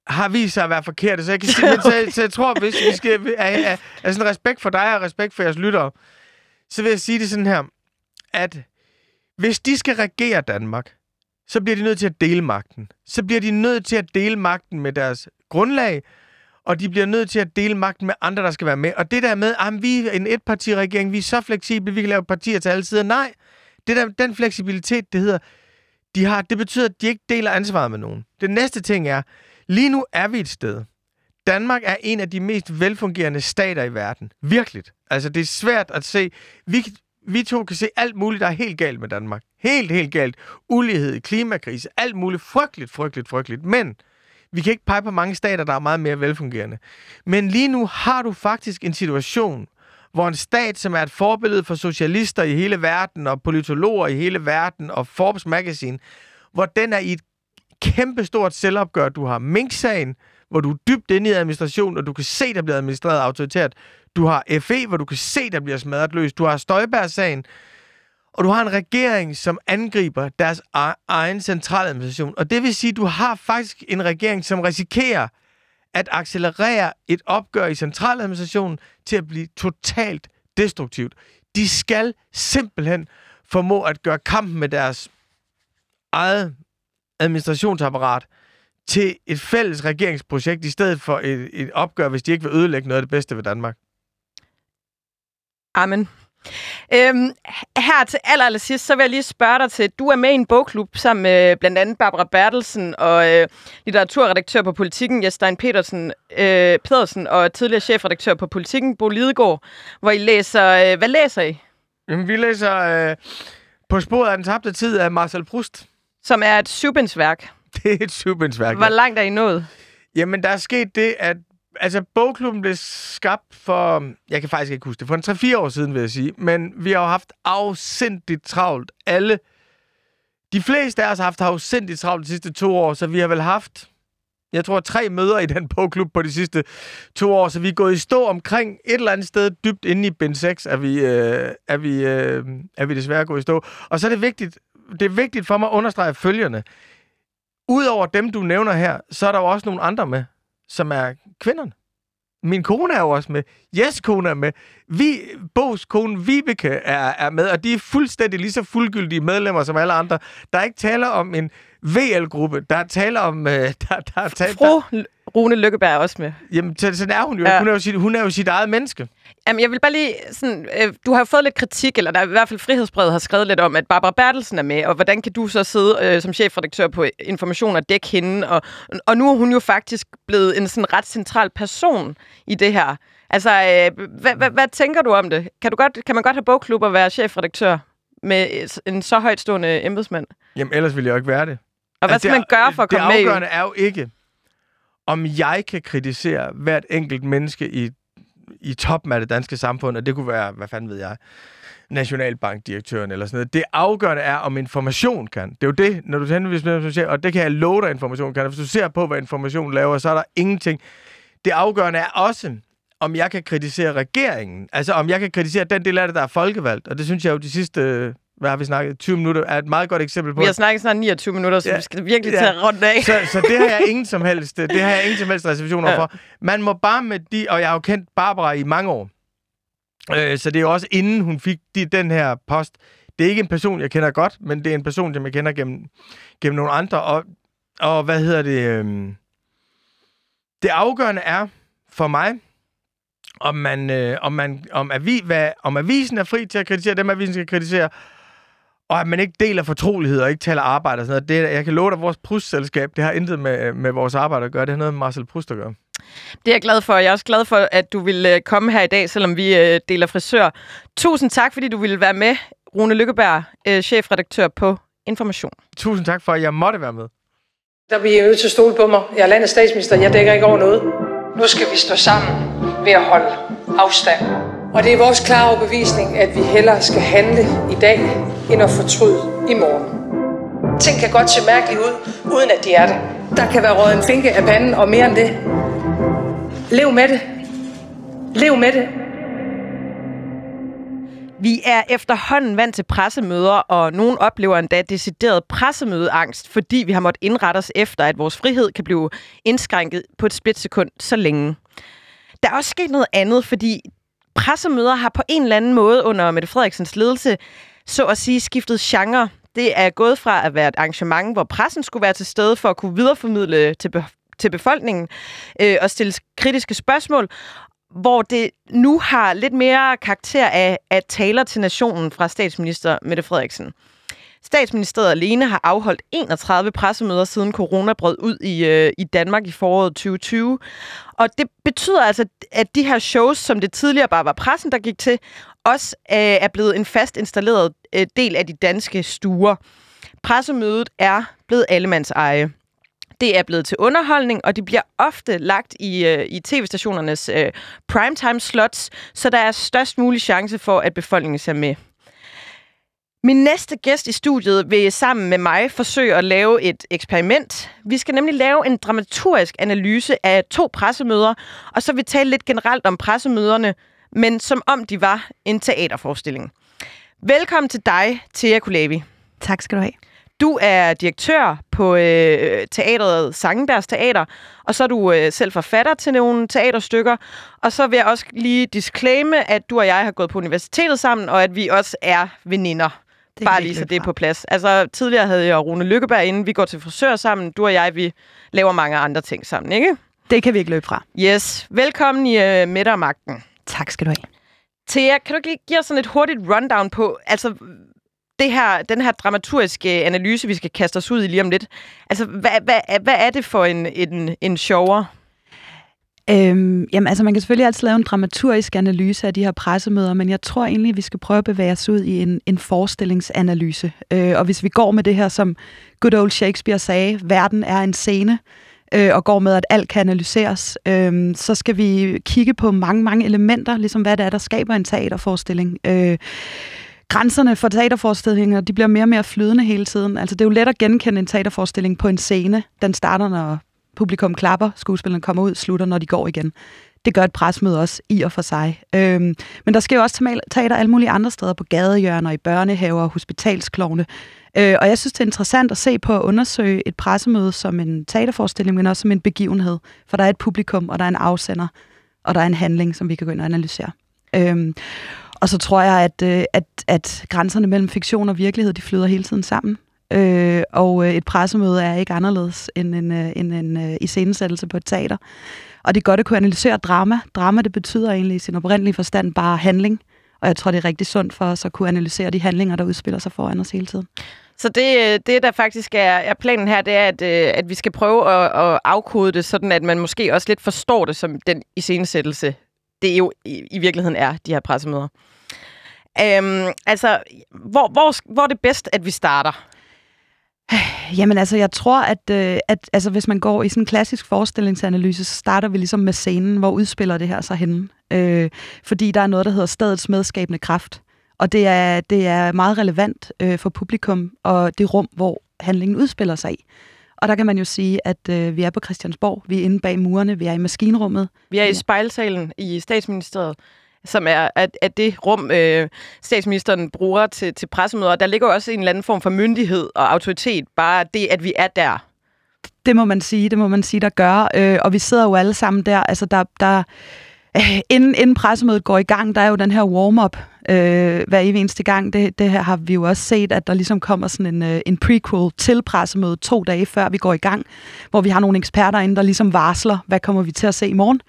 har vist sig at være forkerte, så jeg, kan sige, okay. så, så jeg tror, hvis vi skal af, af, af sådan respekt for dig og respekt for jeres lyttere, så vil jeg sige det sådan her, at hvis de skal regere Danmark, så bliver de nødt til at dele magten. Så bliver de nødt til at dele magten med deres grundlag, og de bliver nødt til at dele magten med andre, der skal være med. Og det der med, at vi er en etpartiregering, vi er så fleksible, vi kan lave partier til alle sider. Nej, det der, den fleksibilitet, det hedder, de har, det betyder, at de ikke deler ansvaret med nogen. Det næste ting er, lige nu er vi et sted. Danmark er en af de mest velfungerende stater i verden. Virkelig. Altså, det er svært at se. Vi, vi to kan se alt muligt, der er helt galt med Danmark. Helt, helt galt. Ulighed, klimakrise, alt muligt frygteligt, frygteligt, frygteligt. Men vi kan ikke pege på mange stater, der er meget mere velfungerende. Men lige nu har du faktisk en situation, hvor en stat, som er et forbillede for socialister i hele verden, og politologer i hele verden, og Forbes Magazine, hvor den er i et kæmpestort selvopgør. Du har Mink-sagen, hvor du er dybt inde i administrationen, og du kan se, der bliver administreret autoritært. Du har FE, hvor du kan se, der bliver smadret løs. Du har Støjberg-sagen, og du har en regering, som angriber deres e-, egen centraladministration. Og det vil sige, at du har faktisk en regering, som risikerer at accelerere et opgør i centraladministrationen til at blive totalt destruktivt. De skal simpelthen formå at gøre kampen med deres eget administrationsapparat til et fælles regeringsprojekt, i stedet for et, et opgør, hvis de ikke vil ødelægge noget af det bedste ved Danmark. Amen. Øhm, her til aller, aller sidst, så vil jeg lige spørge dig til, du er med i en bogklub sammen med blandt andet Barbara Bertelsen og øh, litteraturredaktør på Politikken, Jestein Petersen, øh, Pedersen og tidligere chefredaktør på Politikken, Bo Lidegaard, hvor I læser, øh, hvad læser I? Jamen, vi læser øh, På sporet af den tabte tid af Marcel Proust. Som er et syvbindsværk. Det er et syvbindsværk, Hvor langt er I nået? Jamen, der er sket det, at altså, bogklubben blev skabt for, jeg kan faktisk ikke huske det, for en 3-4 år siden, vil jeg sige. Men vi har jo haft afsindigt travlt. Alle, de fleste af os har haft afsindigt travlt de sidste to år, så vi har vel haft, jeg tror, tre møder i den bogklub på de sidste to år, så vi er gået i stå omkring et eller andet sted dybt inde i Bind 6, er vi, øh, er vi, øh, er vi desværre gået i stå. Og så er det vigtigt, det er vigtigt for mig at understrege følgende. Udover dem, du nævner her, så er der jo også nogle andre med som er kvinderne. Min kone er jo også med. Jes kone er med. Vi, Bo's kone Vibeke er, er med, og de er fuldstændig lige så fuldgyldige medlemmer som alle andre. Der er ikke tale om en VL-gruppe. Der er tale om... Uh, der, der er tale, Fru Rune Lykkeberg er også med. Jamen, sådan er hun jo. Ja. Hun, er jo sit, hun er jo sit eget menneske. Jamen, jeg vil bare lige sådan... Øh, du har jo fået lidt kritik, eller der er i hvert fald Frihedsbrevet har skrevet lidt om, at Barbara Bertelsen er med, og hvordan kan du så sidde øh, som chefredaktør på Information og dække hende? Og, og nu er hun jo faktisk blevet en sådan ret central person i det her. Altså, øh, hvad, hvad, hvad tænker du om det? Kan, du godt, kan man godt have bogklub og være chefredaktør med en så højtstående embedsmand? Jamen, ellers ville jeg jo ikke være det. Og hvad skal det, man gøre for at komme med Det afgørende er jo ikke, om jeg kan kritisere hvert enkelt menneske i, i toppen af det danske samfund, og det kunne være, hvad fanden ved jeg, nationalbankdirektøren eller sådan noget. Det afgørende er, om information kan. Det er jo det, når du henviser med siger, og det kan jeg love dig, information kan. Hvis du ser på, hvad information laver, så er der ingenting. Det afgørende er også, om jeg kan kritisere regeringen. Altså, om jeg kan kritisere den del af det, der er folkevalgt. Og det synes jeg jo de sidste hvad har vi snakket? 20 minutter er et meget godt eksempel på. Vi har snakket snart 29 minutter, så ja. vi skal virkelig ja. tage rundt af. Så, så det har jeg ingen som helst, det har jeg ingen som helst reservationer ja. for. Man må bare med de, og jeg har jo kendt Barbara i mange år, øh, så det er jo også inden hun fik de, den her post. Det er ikke en person, jeg kender godt, men det er en person, som jeg kender gennem, gennem nogle andre. Og, og hvad hedder det? Øh, det afgørende er for mig, om man, øh, om man, om, avi, hvad, om avisen er fri til at kritisere dem, avisen skal kritisere, og at man ikke deler fortrolighed og ikke taler arbejde og sådan noget. Det, jeg kan love dig, at vores Prust-selskab, det har intet med, med vores arbejde at gøre. Det har noget med Marcel Proust at gøre. Det er jeg glad for. Jeg er også glad for, at du vil øh, komme her i dag, selvom vi øh, deler frisør. Tusind tak, fordi du ville være med, Rune Lykkeberg, øh, chefredaktør på Information. Tusind tak for, at jeg måtte være med. Der bliver I nødt til at stole på mig. Jeg er landets statsminister. Jeg dækker ikke over noget. Nu skal vi stå sammen ved at holde afstand. Og det er vores klare overbevisning, at vi hellere skal handle i dag, end at fortryde i morgen. Ting kan godt se mærkeligt ud, uden at de er det. Der kan være røget en finke af panden, og mere end det. Lev med det. Lev med det. Vi er efterhånden vant til pressemøder, og nogen oplever endda decideret pressemødeangst, fordi vi har måttet indrette os efter, at vores frihed kan blive indskrænket på et splitsekund så længe. Der er også sket noget andet, fordi pressemøder har på en eller anden måde under Mette Frederiksens ledelse så at sige skiftet genre. Det er gået fra at være et arrangement, hvor pressen skulle være til stede for at kunne videreformidle til, be- til befolkningen øh, og stille kritiske spørgsmål, hvor det nu har lidt mere karakter af at taler til nationen fra statsminister Mette Frederiksen. Statsministeriet alene har afholdt 31 pressemøder siden corona brød ud i, øh, i Danmark i foråret 2020. Og det betyder altså, at de her shows, som det tidligere bare var pressen, der gik til, også øh, er blevet en fast installeret øh, del af de danske stuer. Pressemødet er blevet allemands eje. Det er blevet til underholdning, og det bliver ofte lagt i, øh, i tv-stationernes øh, primetime slots, så der er størst mulig chance for, at befolkningen ser med. Min næste gæst i studiet vil sammen med mig forsøge at lave et eksperiment. Vi skal nemlig lave en dramaturgisk analyse af to pressemøder, og så vil vi tale lidt generelt om pressemøderne, men som om de var en teaterforestilling. Velkommen til dig, Thea Kulevi. Tak skal du have. Du er direktør på øh, teateret Sangenbergs Teater, og så er du øh, selv forfatter til nogle teaterstykker. Og så vil jeg også lige disclaime, at du og jeg har gået på universitetet sammen, og at vi også er veninder. Det Bare lige så det er på plads. Altså, tidligere havde jeg Rune Lykkeberg inden. Vi går til frisør sammen. Du og jeg, vi laver mange andre ting sammen, ikke? Det kan vi ikke løbe fra. Yes. Velkommen i øh, Midter og Magten. Tak skal du have. Thea, kan du ikke lige give os sådan et hurtigt rundown på, altså, det her, den her dramaturgiske analyse, vi skal kaste os ud i lige om lidt. Altså, hvad, hvad, hvad er det for en, en, en shower? Øhm, jamen, altså, man kan selvfølgelig altid lave en dramaturgisk analyse af de her pressemøder, men jeg tror egentlig, at vi skal prøve at bevæge os ud i en, en forestillingsanalyse. Øh, og hvis vi går med det her, som good old Shakespeare sagde, verden er en scene, øh, og går med, at alt kan analyseres, øh, så skal vi kigge på mange, mange elementer, ligesom hvad det er, der skaber en teaterforestilling. Øh, grænserne for teaterforestillinger, de bliver mere og mere flydende hele tiden. Altså, det er jo let at genkende en teaterforestilling på en scene. Den starter, når publikum klapper, skuespillerne kommer ud, slutter, når de går igen. Det gør et presmøde også i og for sig. Øhm, men der sker jo også teater alle mulige andre steder, på gadehjørner, i børnehaver, hospitalsklovne. Øh, og jeg synes, det er interessant at se på at undersøge et pressemøde som en teaterforestilling, men også som en begivenhed. For der er et publikum, og der er en afsender, og der er en handling, som vi kan gå ind og analysere. Øhm, og så tror jeg, at, øh, at, at grænserne mellem fiktion og virkelighed, de flyder hele tiden sammen. Øh, og øh, et pressemøde er ikke anderledes end en, øh, en, en, en iscenesættelse på et teater. Og det er godt at kunne analysere drama. Drama, det betyder egentlig i sin oprindelige forstand bare handling. Og jeg tror, det er rigtig sundt for os at kunne analysere de handlinger, der udspiller sig foran os hele tiden. Så det, det der faktisk er, er planen her, det er, at, at vi skal prøve at, at afkode det, sådan at man måske også lidt forstår det som den iscenesættelse, det jo i, i virkeligheden er, de her pressemøder. Øhm, altså, hvor, hvor, hvor er det bedst, at vi starter? Jamen altså, jeg tror, at, øh, at altså, hvis man går i sådan en klassisk forestillingsanalyse, så starter vi ligesom med scenen, hvor udspiller det her sig henne. Øh, fordi der er noget, der hedder stedets medskabende kraft. Og det er, det er meget relevant øh, for publikum og det rum, hvor handlingen udspiller sig i. Og der kan man jo sige, at øh, vi er på Christiansborg, vi er inde bag murene, vi er i maskinrummet. Vi er i spejlsalen i statsministeriet som er at, at det rum, øh, statsministeren bruger til, til pressemøder. Der ligger også en eller anden form for myndighed og autoritet, bare det, at vi er der. Det må man sige, det må man sige, der gør. Øh, og vi sidder jo alle sammen der. Altså, der, der øh, inden, inden pressemødet går i gang, der er jo den her warm-up øh, hver evig eneste gang. Det, det her har vi jo også set, at der ligesom kommer sådan en, øh, en prequel til pressemødet to dage før vi går i gang, hvor vi har nogle eksperter inde, der ligesom varsler, hvad kommer vi til at se i morgen.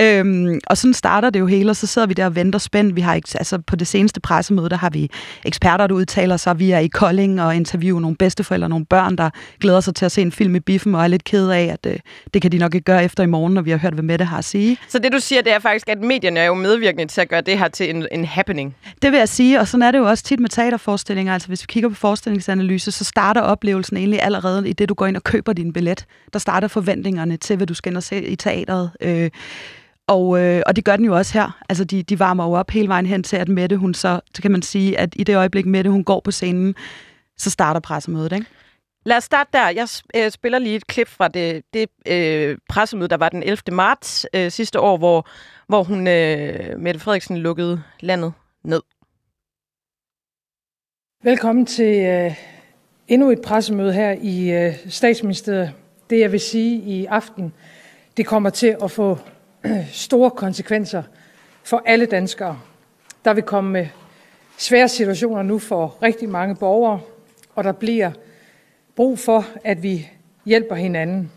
Øhm, og sådan starter det jo hele, og så sidder vi der og venter spændt. Vi har ikke, altså på det seneste pressemøde, der har vi eksperter, der udtaler sig. Vi er i Kolding og interviewer nogle bedsteforældre, nogle børn, der glæder sig til at se en film i biffen, og er lidt ked af, at øh, det kan de nok ikke gøre efter i morgen, når vi har hørt, hvad Mette har at sige. Så det, du siger, det er faktisk, at medierne er jo medvirkende til at gøre det her til en, en happening. Det vil jeg sige, og sådan er det jo også tit med teaterforestillinger. Altså hvis vi kigger på forestillingsanalyse, så starter oplevelsen egentlig allerede i det, du går ind og køber din billet. Der starter forventningerne til, hvad du skal ind og se i teateret. Øh, og, øh, og det gør den jo også her. Altså, de, de varmer jo op hele vejen hen til, at Mette, hun så, så kan man sige, at i det øjeblik, Mette, hun går på scenen, så starter pressemødet, ikke? Lad os starte der. Jeg øh, spiller lige et klip fra det, det øh, pressemøde, der var den 11. marts øh, sidste år, hvor, hvor hun, øh, Mette Frederiksen, lukkede landet ned. Velkommen til øh, endnu et pressemøde her i øh, statsministeriet. Det jeg vil sige i aften, det kommer til at få store konsekvenser for alle danskere. Der vil komme øh, svære situationer nu for rigtig mange borgere, og der bliver brug for, at vi hjælper hinanden.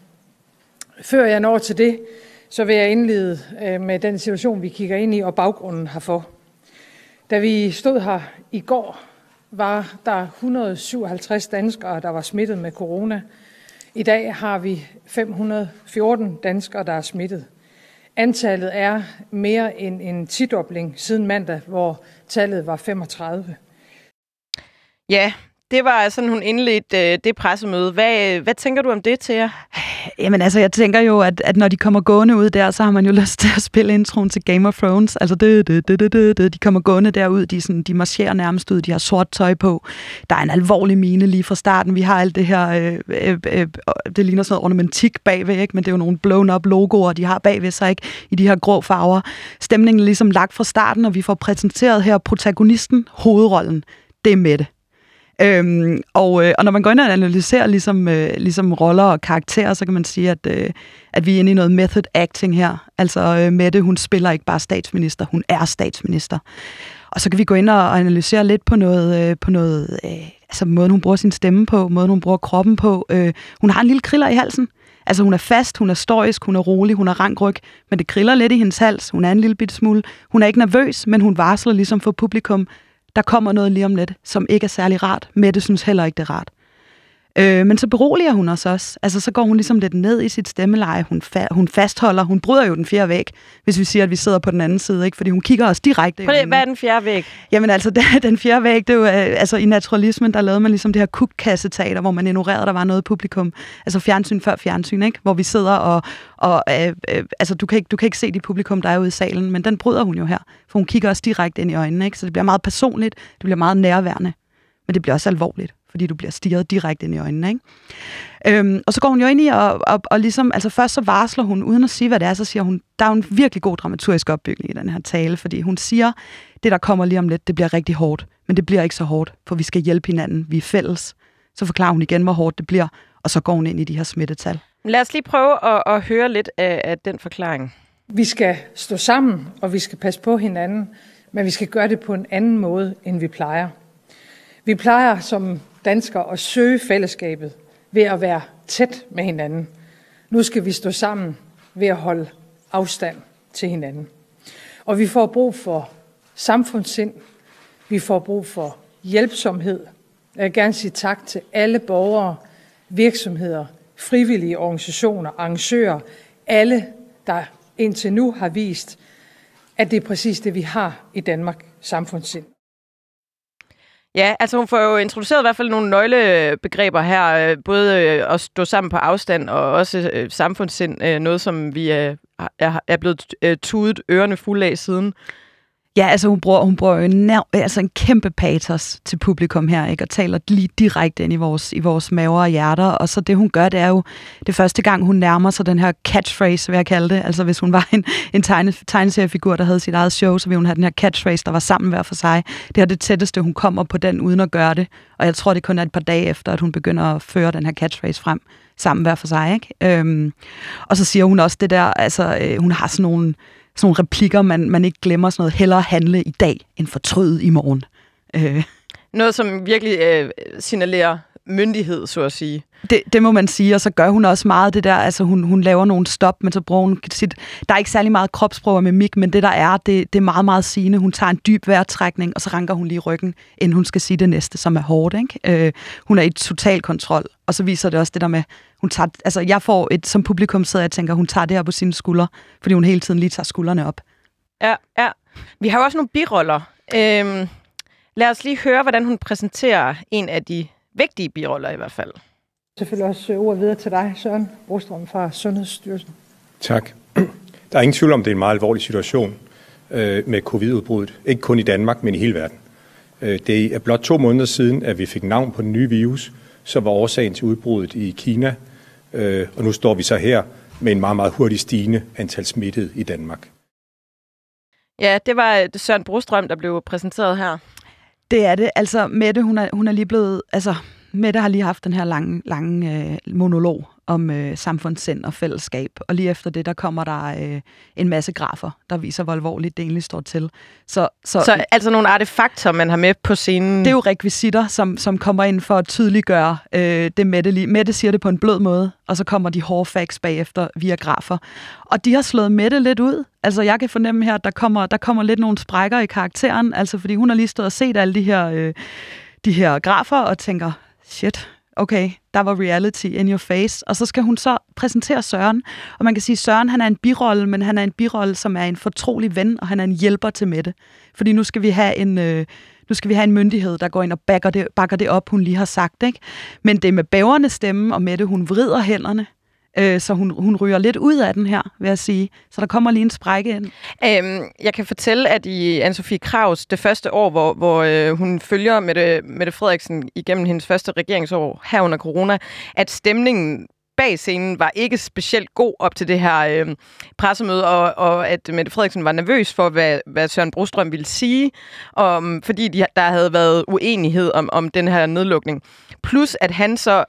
Før jeg når til det, så vil jeg indlede øh, med den situation, vi kigger ind i, og baggrunden herfor. Da vi stod her i går, var der 157 danskere, der var smittet med corona. I dag har vi 514 danskere, der er smittet. Antallet er mere end en tidobling siden mandag, hvor tallet var 35. Ja, det var sådan, hun indledte øh, det pressemøde. Hvad, øh, hvad tænker du om det, til jer? Jamen altså, jeg tænker jo, at, at når de kommer gående ud der, så har man jo lyst til at spille introen til Game of Thrones. Altså, det, det, det, det, det, det. de kommer gående derud, de, sådan, de marcherer nærmest ud, de har sort tøj på. Der er en alvorlig mine lige fra starten. Vi har alt det her, øh, øh, øh, øh det ligner sådan noget ornamentik bagved, ikke? men det er jo nogle blown up logoer, de har bagved sig ikke? i de her grå farver. Stemningen er ligesom lagt fra starten, og vi får præsenteret her protagonisten, hovedrollen. Det er Mette. Øhm, og, øh, og når man går ind og analyserer ligesom, øh, ligesom roller og karakterer, så kan man sige, at, øh, at vi er inde i noget method acting her. Altså øh, Mette, hun spiller ikke bare statsminister, hun er statsminister. Og så kan vi gå ind og analysere lidt på noget, øh, på noget øh, altså måden, hun bruger sin stemme på, måden, hun bruger kroppen på. Øh, hun har en lille kriller i halsen. Altså hun er fast, hun er stoisk, hun er rolig, hun er rankryg, men det kriller lidt i hendes hals. Hun er en lille bit smule. Hun er ikke nervøs, men hun varsler ligesom for publikum, der kommer noget lige om lidt, som ikke er særlig rart. Mette synes heller ikke, det er rart. Øh, men så beroliger hun os også. Altså, så går hun ligesom lidt ned i sit stemmeleje. Hun, fa- hun fastholder. Hun bryder jo den fjerde væg, hvis vi siger, at vi sidder på den anden side. Ikke? Fordi hun kigger os direkte. Prøv hvad er den fjerde væg? Jamen altså, det, den fjerde væg, det er jo, øh, altså i naturalismen, der lavede man ligesom det her kukkasseteater, hvor man ignorerede, at der var noget publikum. Altså fjernsyn før fjernsyn, ikke? Hvor vi sidder og, og øh, øh, altså du kan, ikke, du kan ikke se det publikum, der er ude i salen, men den bryder hun jo her. For hun kigger os direkte ind i øjnene, ikke? Så det bliver meget personligt, det bliver meget nærværende. Men det bliver også alvorligt fordi du bliver stirret direkte ind i øjnene. Ikke? Øhm, og så går hun jo ind i, og, og, og ligesom, altså først så varsler hun, uden at sige, hvad det er, så siger hun, der er jo en virkelig god dramaturgisk opbygning i den her tale, fordi hun siger, det der kommer lige om lidt, det bliver rigtig hårdt, men det bliver ikke så hårdt, for vi skal hjælpe hinanden, vi er fælles. Så forklarer hun igen, hvor hårdt det bliver, og så går hun ind i de her smittetal. Lad os lige prøve at, at høre lidt af, af den forklaring. Vi skal stå sammen, og vi skal passe på hinanden, men vi skal gøre det på en anden måde, end vi plejer. Vi plejer som danskere at søge fællesskabet ved at være tæt med hinanden. Nu skal vi stå sammen ved at holde afstand til hinanden. Og vi får brug for samfundssind. Vi får brug for hjælpsomhed. Jeg vil gerne sige tak til alle borgere, virksomheder, frivillige organisationer, arrangører, alle, der indtil nu har vist, at det er præcis det, vi har i Danmark, samfundssind. Ja, altså hun får jo introduceret i hvert fald nogle nøglebegreber her, øh, både øh, at stå sammen på afstand og også øh, samfundssind, noget som vi er, er blevet tudet ørerne fulde af siden. Ja, altså hun bruger, hun bruger jo en, altså en kæmpe patos til publikum her, ikke? og taler lige direkte ind i vores, i vores maver og hjerter. Og så det, hun gør, det er jo det første gang, hun nærmer sig den her catchphrase, vil jeg kalde det. Altså hvis hun var en, en tegne, tegneseriefigur, der havde sit eget show, så ville hun have den her catchphrase, der var sammen hver for sig. Det er det tætteste, hun kommer på den, uden at gøre det. Og jeg tror, det kun er et par dage efter, at hun begynder at føre den her catchphrase frem sammen hver for sig. Ikke? Øhm, og så siger hun også det der, altså øh, hun har sådan nogle sådan nogle replikker, man, man ikke glemmer sådan noget. Hellere handle i dag, end fortryde i morgen. Øh. Noget, som virkelig øh, signalerer myndighed, så at sige. Det, det må man sige, og så gør hun også meget det der, altså hun, hun laver nogle stop, men så bruger hun sit, der er ikke særlig meget kropssprog og mimik, men det der er, det, det er meget, meget sigende. Hun tager en dyb vejrtrækning, og så ranker hun lige ryggen, inden hun skal sige det næste, som er hårdt. Ikke? Øh, hun er i total kontrol, og så viser det også det der med, hun tager, altså jeg får et, som publikum sidder jeg tænker, hun tager det her på sine skuldre, fordi hun hele tiden lige tager skuldrene op. Ja, ja. Vi har jo også nogle biroller. Øhm, lad os lige høre, hvordan hun præsenterer en af de vigtige biroller i hvert fald. Selvfølgelig også ordet videre til dig, Søren Brostrøm fra Sundhedsstyrelsen. Tak. Der er ingen tvivl om, det er en meget alvorlig situation øh, med covid-udbruddet. Ikke kun i Danmark, men i hele verden. Øh, det er blot to måneder siden, at vi fik navn på den nye virus, som var årsagen til udbruddet i Kina. Øh, og nu står vi så her med en meget, meget hurtigt stigende antal smittede i Danmark. Ja, det var Søren Brostrøm, der blev præsenteret her. Det er det. Altså, Mette, hun er, hun er lige blevet... Altså, Mette har lige haft den her lange, lange øh, monolog om øh, samfundssind og fællesskab. Og lige efter det, der kommer der øh, en masse grafer, der viser, hvor alvorligt det egentlig står til. Så, så, så altså nogle artefakter, man har med på scenen? Det er jo rekvisitter, som, som kommer ind for at tydeliggøre øh, det Mette lige. Mette siger det på en blød måde, og så kommer de hårde facts bagefter via grafer. Og de har slået Mette lidt ud. Altså jeg kan fornemme her, at der kommer, der kommer lidt nogle sprækker i karakteren, altså fordi hun har lige stået og set alle de her, øh, de her grafer og tænker, shit, okay, der var reality in your face. Og så skal hun så præsentere Søren. Og man kan sige, at Søren han er en birolle, men han er en birolle, som er en fortrolig ven, og han er en hjælper til Mette. Fordi nu skal vi have en... Øh, nu skal vi have en myndighed, der går ind og bakker det, bakker det op, hun lige har sagt. Ikke? Men det er med bæverne stemme, og Mette, hun vrider hænderne øh, så hun, hun ryger lidt ud af den her, vil jeg sige. Så der kommer lige en sprække ind. Øhm, jeg kan fortælle, at i Anne-Sophie Kraus, det første år, hvor, hvor øh, hun følger Mette, Mette Frederiksen igennem hendes første regeringsår her under corona, at stemningen bag scenen var ikke specielt god op til det her øh, pressemøde, og, og at Mette Frederiksen var nervøs for, hvad, hvad Søren Brostrøm ville sige, om, fordi de, der havde været uenighed om, om den her nedlukning. Plus at han så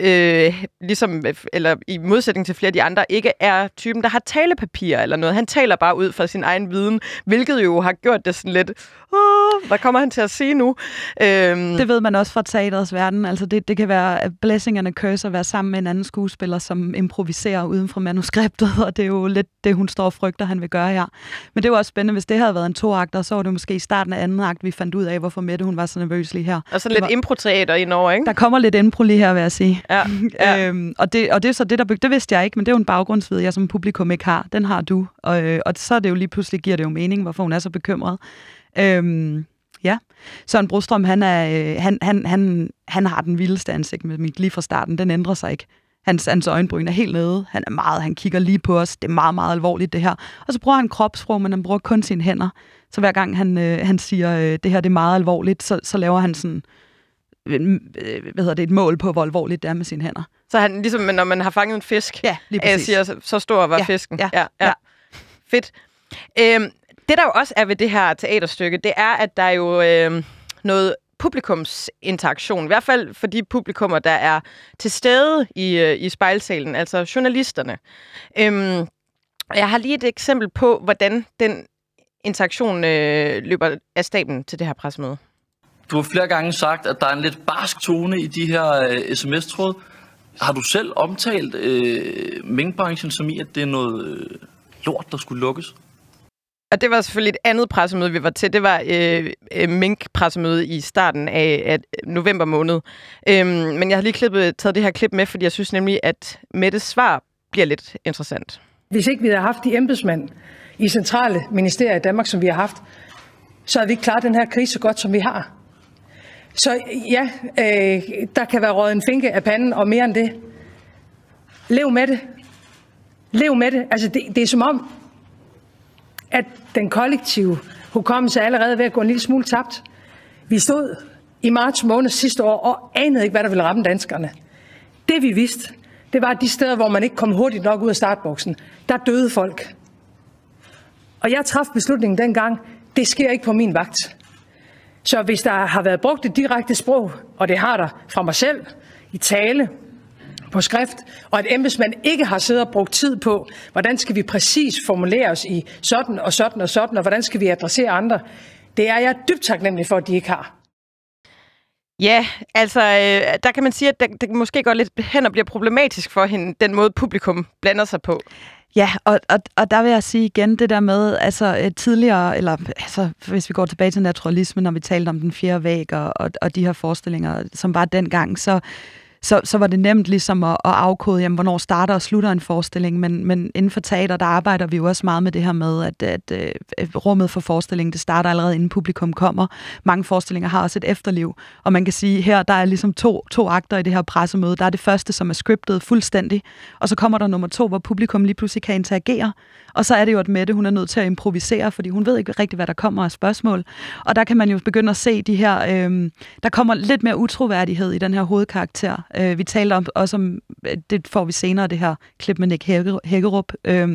øh, ligesom, eller i modsætning til flere af de andre, ikke er typen, der har talepapir eller noget. Han taler bare ud fra sin egen viden, hvilket jo har gjort det sådan lidt, Åh, hvad kommer han til at sige nu? Øhm. Det ved man også fra teaterets verden. Altså det, det kan være blessing and a curse at være sammen med en anden skuespiller, som improviserer uden for manuskriptet, og det er jo lidt det, hun står og frygter, han vil gøre her. Men det var også spændende, hvis det havde været en toakter, så var det måske i starten af anden akt, vi fandt ud af, hvorfor Mette hun var så nervøs lige her. Og så lidt impro-teater indover, ikke? Der kommer lidt impro lige her, vil jeg sige. Ja. ja. øhm, og, det, og det er så det, der det vidste jeg ikke, men det er jo en baggrundsvide, jeg som publikum ikke har. Den har du. Og, øh, og så er det jo lige pludselig giver det jo mening, hvorfor hun er så bekymret. Øhm, ja. Søren Brostrøm, han, er, øh, han, han, han, han har den vildeste ansigt med mit lige fra starten. Den ændrer sig ikke. Hans, hans øjenbryn er helt nede. Han er meget, han kigger lige på os. Det er meget, meget alvorligt, det her. Og så bruger han kropssprog, men han bruger kun sine hænder. Så hver gang han, øh, han siger, øh, det her det er meget alvorligt, så, så laver han sådan, øh, hvad hedder det, et mål på, hvor alvorligt det er med sine hænder. Så han, ligesom når man har fanget en fisk, ja, lige præcis. siger, så, stor var ja, fisken. Ja, ja. ja. Fedt. Øhm, det der jo også er ved det her teaterstykke, det er, at der er jo øh, noget publikumsinteraktion, i hvert fald for de publikummer, der er til stede i, øh, i spejlsalen, altså journalisterne. Øhm, jeg har lige et eksempel på, hvordan den interaktion øh, løber af staben til det her pressemøde. Du har flere gange sagt, at der er en lidt barsk tone i de her øh, sms-tråd. Har du selv omtalt øh, minkbranchen som i, at det er noget øh, lort, der skulle lukkes? Og det var selvfølgelig et andet pressemøde, vi var til. Det var øh, øh, mink-pressemøde i starten af, af november måned. Øhm, men jeg har lige klippet, taget det her klip med, fordi jeg synes nemlig, at Mettes svar bliver lidt interessant. Hvis ikke vi havde haft de embedsmænd i centrale ministerier i Danmark, som vi har haft, så havde vi ikke klaret den her krise så godt, som vi har. Så ja, øh, der kan være råd en finke af panden, og mere end det. Lev med det. Lev med det. Altså, det, det er som om, at den kollektive hukommelse er allerede ved at gå en lille smule tabt. Vi stod i marts måned sidste år og anede ikke, hvad der ville ramme danskerne. Det vi vidste, det var, at de steder, hvor man ikke kom hurtigt nok ud af startboksen, der døde folk. Og jeg traf beslutningen dengang, det sker ikke på min vagt. Så hvis der har været brugt et direkte sprog, og det har der fra mig selv, i tale, på skrift, og at embedsmænd ikke har siddet og brugt tid på, hvordan skal vi præcis formulere os i sådan og sådan og sådan, og hvordan skal vi adressere andre, det er jeg dybt taknemmelig for, at de ikke har. Ja, altså, øh, der kan man sige, at det, det måske går lidt hen og bliver problematisk for hende, den måde publikum blander sig på. Ja, og, og, og der vil jeg sige igen det der med, altså øh, tidligere, eller altså, hvis vi går tilbage til naturalismen, når vi talte om den fjerde væg og, og, og de her forestillinger, som var dengang, så så, så var det nemt ligesom at, at afkode, jamen, hvornår starter og slutter en forestilling, men, men inden for teater, der arbejder vi jo også meget med det her med, at, at, at øh, rummet for forestillingen, det starter allerede inden publikum kommer. Mange forestillinger har også et efterliv, og man kan sige, her der er ligesom to, to akter i det her pressemøde. Der er det første, som er scriptet fuldstændig, og så kommer der nummer to, hvor publikum lige pludselig kan interagere, og så er det jo, at Mette, hun er nødt til at improvisere, fordi hun ved ikke rigtig, hvad der kommer af spørgsmål. Og der kan man jo begynde at se de her, øh, der kommer lidt mere utroværdighed i den her hovedkarakter. Øh, vi talte om, også om, øh, det får vi senere, det her klip med Nick Hækkerup. Øh,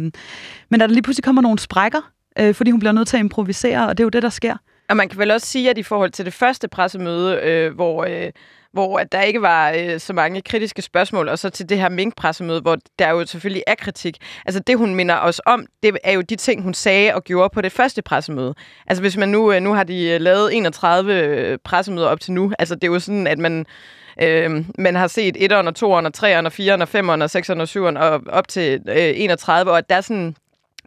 men der lige pludselig kommer nogle sprækker, øh, fordi hun bliver nødt til at improvisere, og det er jo det, der sker. Og man kan vel også sige, at i forhold til det første pressemøde, øh, hvor... Øh hvor at der ikke var øh, så mange kritiske spørgsmål, og så til det her minkpressemøde, hvor der jo selvfølgelig er kritik. Altså det, hun minder os om, det er jo de ting, hun sagde og gjorde på det første pressemøde. Altså hvis man nu, øh, nu har de øh, lavet 31 øh, pressemøder op til nu, altså det er jo sådan, at man, øh, man har set 1'eren og 2'eren og 3'eren og 4'eren og 5'eren og 6'eren og 7'eren og op til øh, 31, og at der er sådan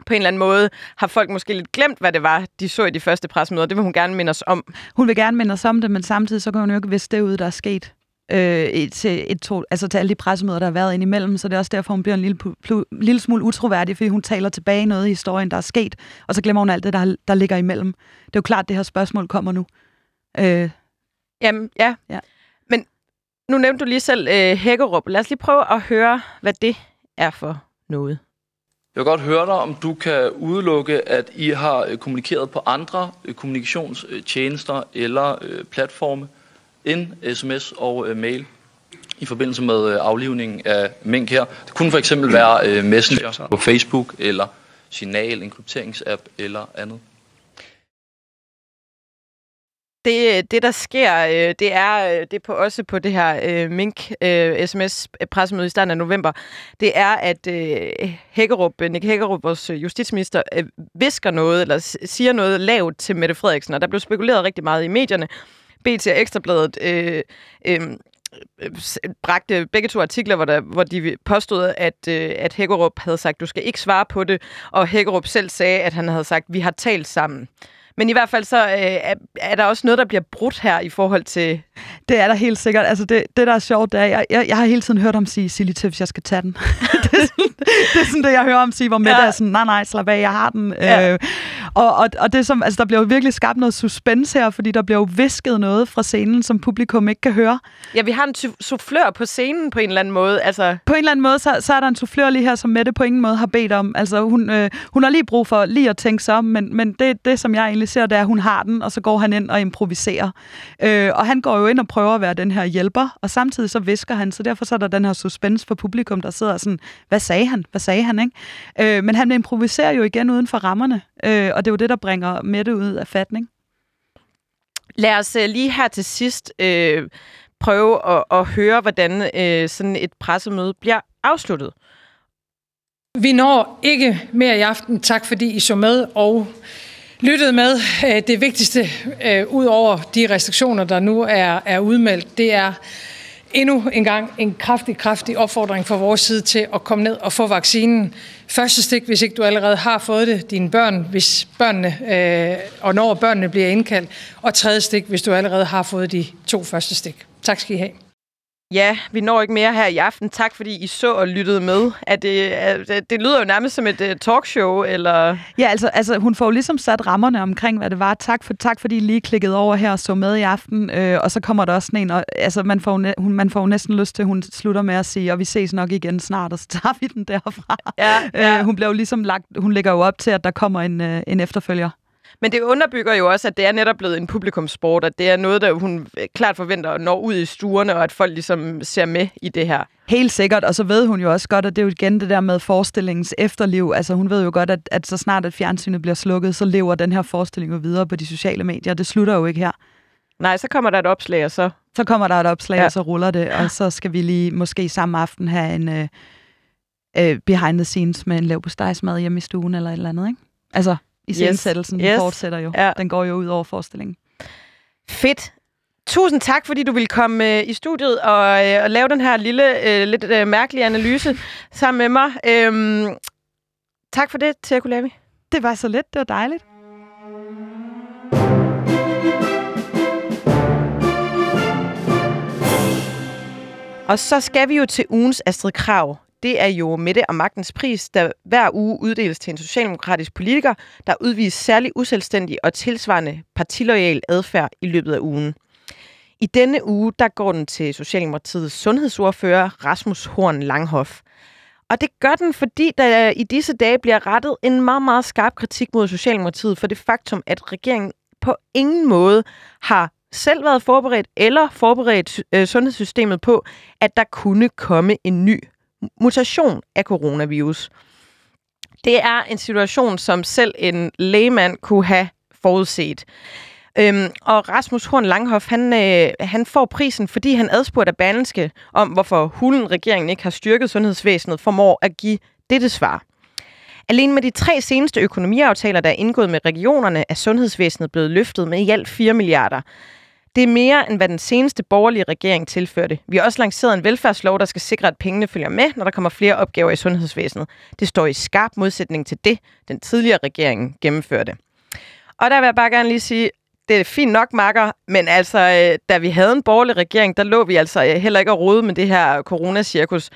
på en eller anden måde har folk måske lidt glemt, hvad det var, de så i de første pressemøder. Det vil hun gerne minde os om. Hun vil gerne minde os om det, men samtidig så kan hun jo ikke vidste det ud, der er sket øh, til, et, to, altså til alle de pressemøder, der har været indimellem, så det er også derfor, hun bliver en lille, pl- lille smule utroværdig, fordi hun taler tilbage noget i historien, der er sket, og så glemmer hun alt det, der, der ligger imellem. Det er jo klart, at det her spørgsmål kommer nu. Øh. Jamen, ja. ja. Men nu nævnte du lige selv øh, Hækkerup. Lad os lige prøve at høre, hvad det er for noget. Jeg vil godt høre dig, om du kan udelukke, at I har øh, kommunikeret på andre øh, kommunikationstjenester eller øh, platforme end sms og mail i forbindelse med aflivningen af mink her. Det kunne for eksempel være Messenger på Facebook eller Signal, en krypteringsapp eller andet det, øh, det, der sker, øh, det er øh, det er på, også på det her øh, Mink-sms-pressemøde øh, i starten af november, det er, at Hækkerup, Nick Hækkerup, vores justitsminister, visker noget, eller siger noget lavt til Mette Frederiksen, og der blev spekuleret rigtig meget i medierne. BT og Ekstrabladet øh, øh, bragte begge to artikler, hvor, der, hvor de påstod, at, at Hækkerup havde sagt, du skal ikke svare på det, og Hækkerup selv sagde, at han havde sagt, vi har talt sammen. Men i hvert fald så øh, er, er der også noget, der bliver brudt her i forhold til... Det er der helt sikkert. Altså det, det der er sjovt, det er, jeg, jeg, jeg har hele tiden hørt om sige, Silly hvis jeg skal tage den. det, er sådan, det er sådan det, jeg hører om sige, hvor med ja. er sådan, nej, nej, slap af, jeg har den. Ja. Øh, og, og, og det som, altså, der bliver jo virkelig skabt noget suspense her, fordi der bliver jo visket noget fra scenen, som publikum ikke kan høre. Ja, vi har en soufflør på scenen på en eller anden måde. Altså... På en eller anden måde, så, så er der en soufflør lige her, som Mette på ingen måde har bedt om. Altså hun, øh, hun har lige brug for lige at tænke sig om, men, men det, det, som jeg egentlig ser, det er, at hun har den, og så går han ind og improviserer. Øh, og han går jo ind og prøver at være den her hjælper, og samtidig så visker han, så derfor så er der den her suspense for publikum, der sidder sådan, hvad sagde han? Hvad sagde han? Ikke? Øh, men han improviserer jo igen uden for rammerne, øh, og det er jo det, der bringer Mette ud af fatning. Lad os uh, lige her til sidst øh, prøve at, at høre, hvordan øh, sådan et pressemøde bliver afsluttet. Vi når ikke mere i aften. Tak fordi I så med og lyttede med. Øh, det vigtigste, øh, ud over de restriktioner, der nu er, er udmeldt, det er endnu en gang en kraftig, kraftig opfordring fra vores side til at komme ned og få vaccinen. Første stik, hvis ikke du allerede har fået det, dine børn, hvis børnene, øh, og når børnene bliver indkaldt. Og tredje stik, hvis du allerede har fået de to første stik. Tak skal I have. Ja, vi når ikke mere her i aften. Tak, fordi I så og lyttede med. Er det, er, det, det lyder jo nærmest som et uh, talkshow, eller... Ja, altså, altså hun får jo ligesom sat rammerne omkring, hvad det var. Tak, for, tak fordi I lige klikkede over her og så med i aften. Øh, og så kommer der også sådan en, og, altså, man får, hun, man får næsten lyst til, at hun slutter med at sige, og vi ses nok igen snart, og så tager vi den derfra. Ja, ja. Øh, hun bliver jo ligesom lagt, hun lægger jo op til, at der kommer en, uh, en efterfølger. Men det underbygger jo også, at det er netop blevet en publikumssport, at det er noget, der hun klart forventer at nå ud i stuerne, og at folk ligesom ser med i det her. Helt sikkert, og så ved hun jo også godt, at det er jo igen det der med forestillingens efterliv. Altså hun ved jo godt, at, at så snart at fjernsynet bliver slukket, så lever den her forestilling jo videre på de sociale medier. Det slutter jo ikke her. Nej, så kommer der et opslag, og så... Så kommer der et opslag, ja. og så ruller det, og så skal vi lige måske samme aften have en uh, uh, behind the scenes med en lav hjemme i stuen eller et eller andet, ikke? Altså, i scenesættelsen. Yes. yes. fortsætter jo. Ja. Den går jo ud over forestillingen. Fedt. Tusind tak, fordi du ville komme øh, i studiet og, øh, og lave den her lille, øh, lidt øh, mærkelige analyse sammen med mig. Øhm, tak for det, Tia Kulevi. Det var så let. Det var dejligt. Og så skal vi jo til ugens Astrid Krav. Det er jo Mette og Magtens Pris, der hver uge uddeles til en socialdemokratisk politiker, der udviser særlig uselvstændig og tilsvarende partiloyal adfærd i løbet af ugen. I denne uge, der går den til Socialdemokratiets sundhedsordfører Rasmus Horn Langhoff. Og det gør den, fordi der i disse dage bliver rettet en meget, meget skarp kritik mod Socialdemokratiet for det faktum, at regeringen på ingen måde har selv været forberedt eller forberedt øh, sundhedssystemet på, at der kunne komme en ny mutation af coronavirus. Det er en situation, som selv en lægemand kunne have forudset. Øhm, og Rasmus Horn Langhoff, han, øh, han får prisen, fordi han adspurgte af Berlinske om, hvorfor hulen regeringen ikke har styrket sundhedsvæsenet, formår at give dette svar. Alene med de tre seneste økonomiaftaler, der er indgået med regionerne, er sundhedsvæsenet blevet løftet med i alt 4 milliarder. Det er mere, end hvad den seneste borgerlige regering tilførte. Vi har også lanceret en velfærdslov, der skal sikre, at pengene følger med, når der kommer flere opgaver i sundhedsvæsenet. Det står i skarp modsætning til det, den tidligere regering gennemførte. Og der vil jeg bare gerne lige sige, det er fint nok, makker, men altså, øh, da vi havde en borgerlig regering, der lå vi altså øh, heller ikke at rode med det her coronacirkus.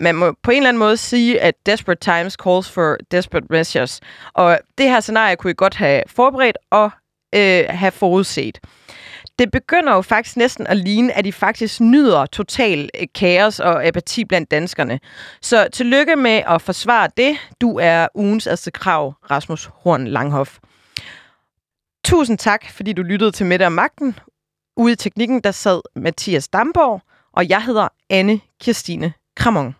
Man må på en eller anden måde sige, at desperate times calls for desperate measures. Og det her scenarie kunne I godt have forberedt og øh, have forudset. Det begynder jo faktisk næsten at ligne, at de faktisk nyder total øh, kaos og apati blandt danskerne. Så tillykke med at forsvare det. Du er ugens altså krav, Rasmus Horn Langhoff. Tusind tak, fordi du lyttede til Mette og Magten. Ude i teknikken, der sad Mathias Damborg, og jeg hedder Anne Kirstine Kramon.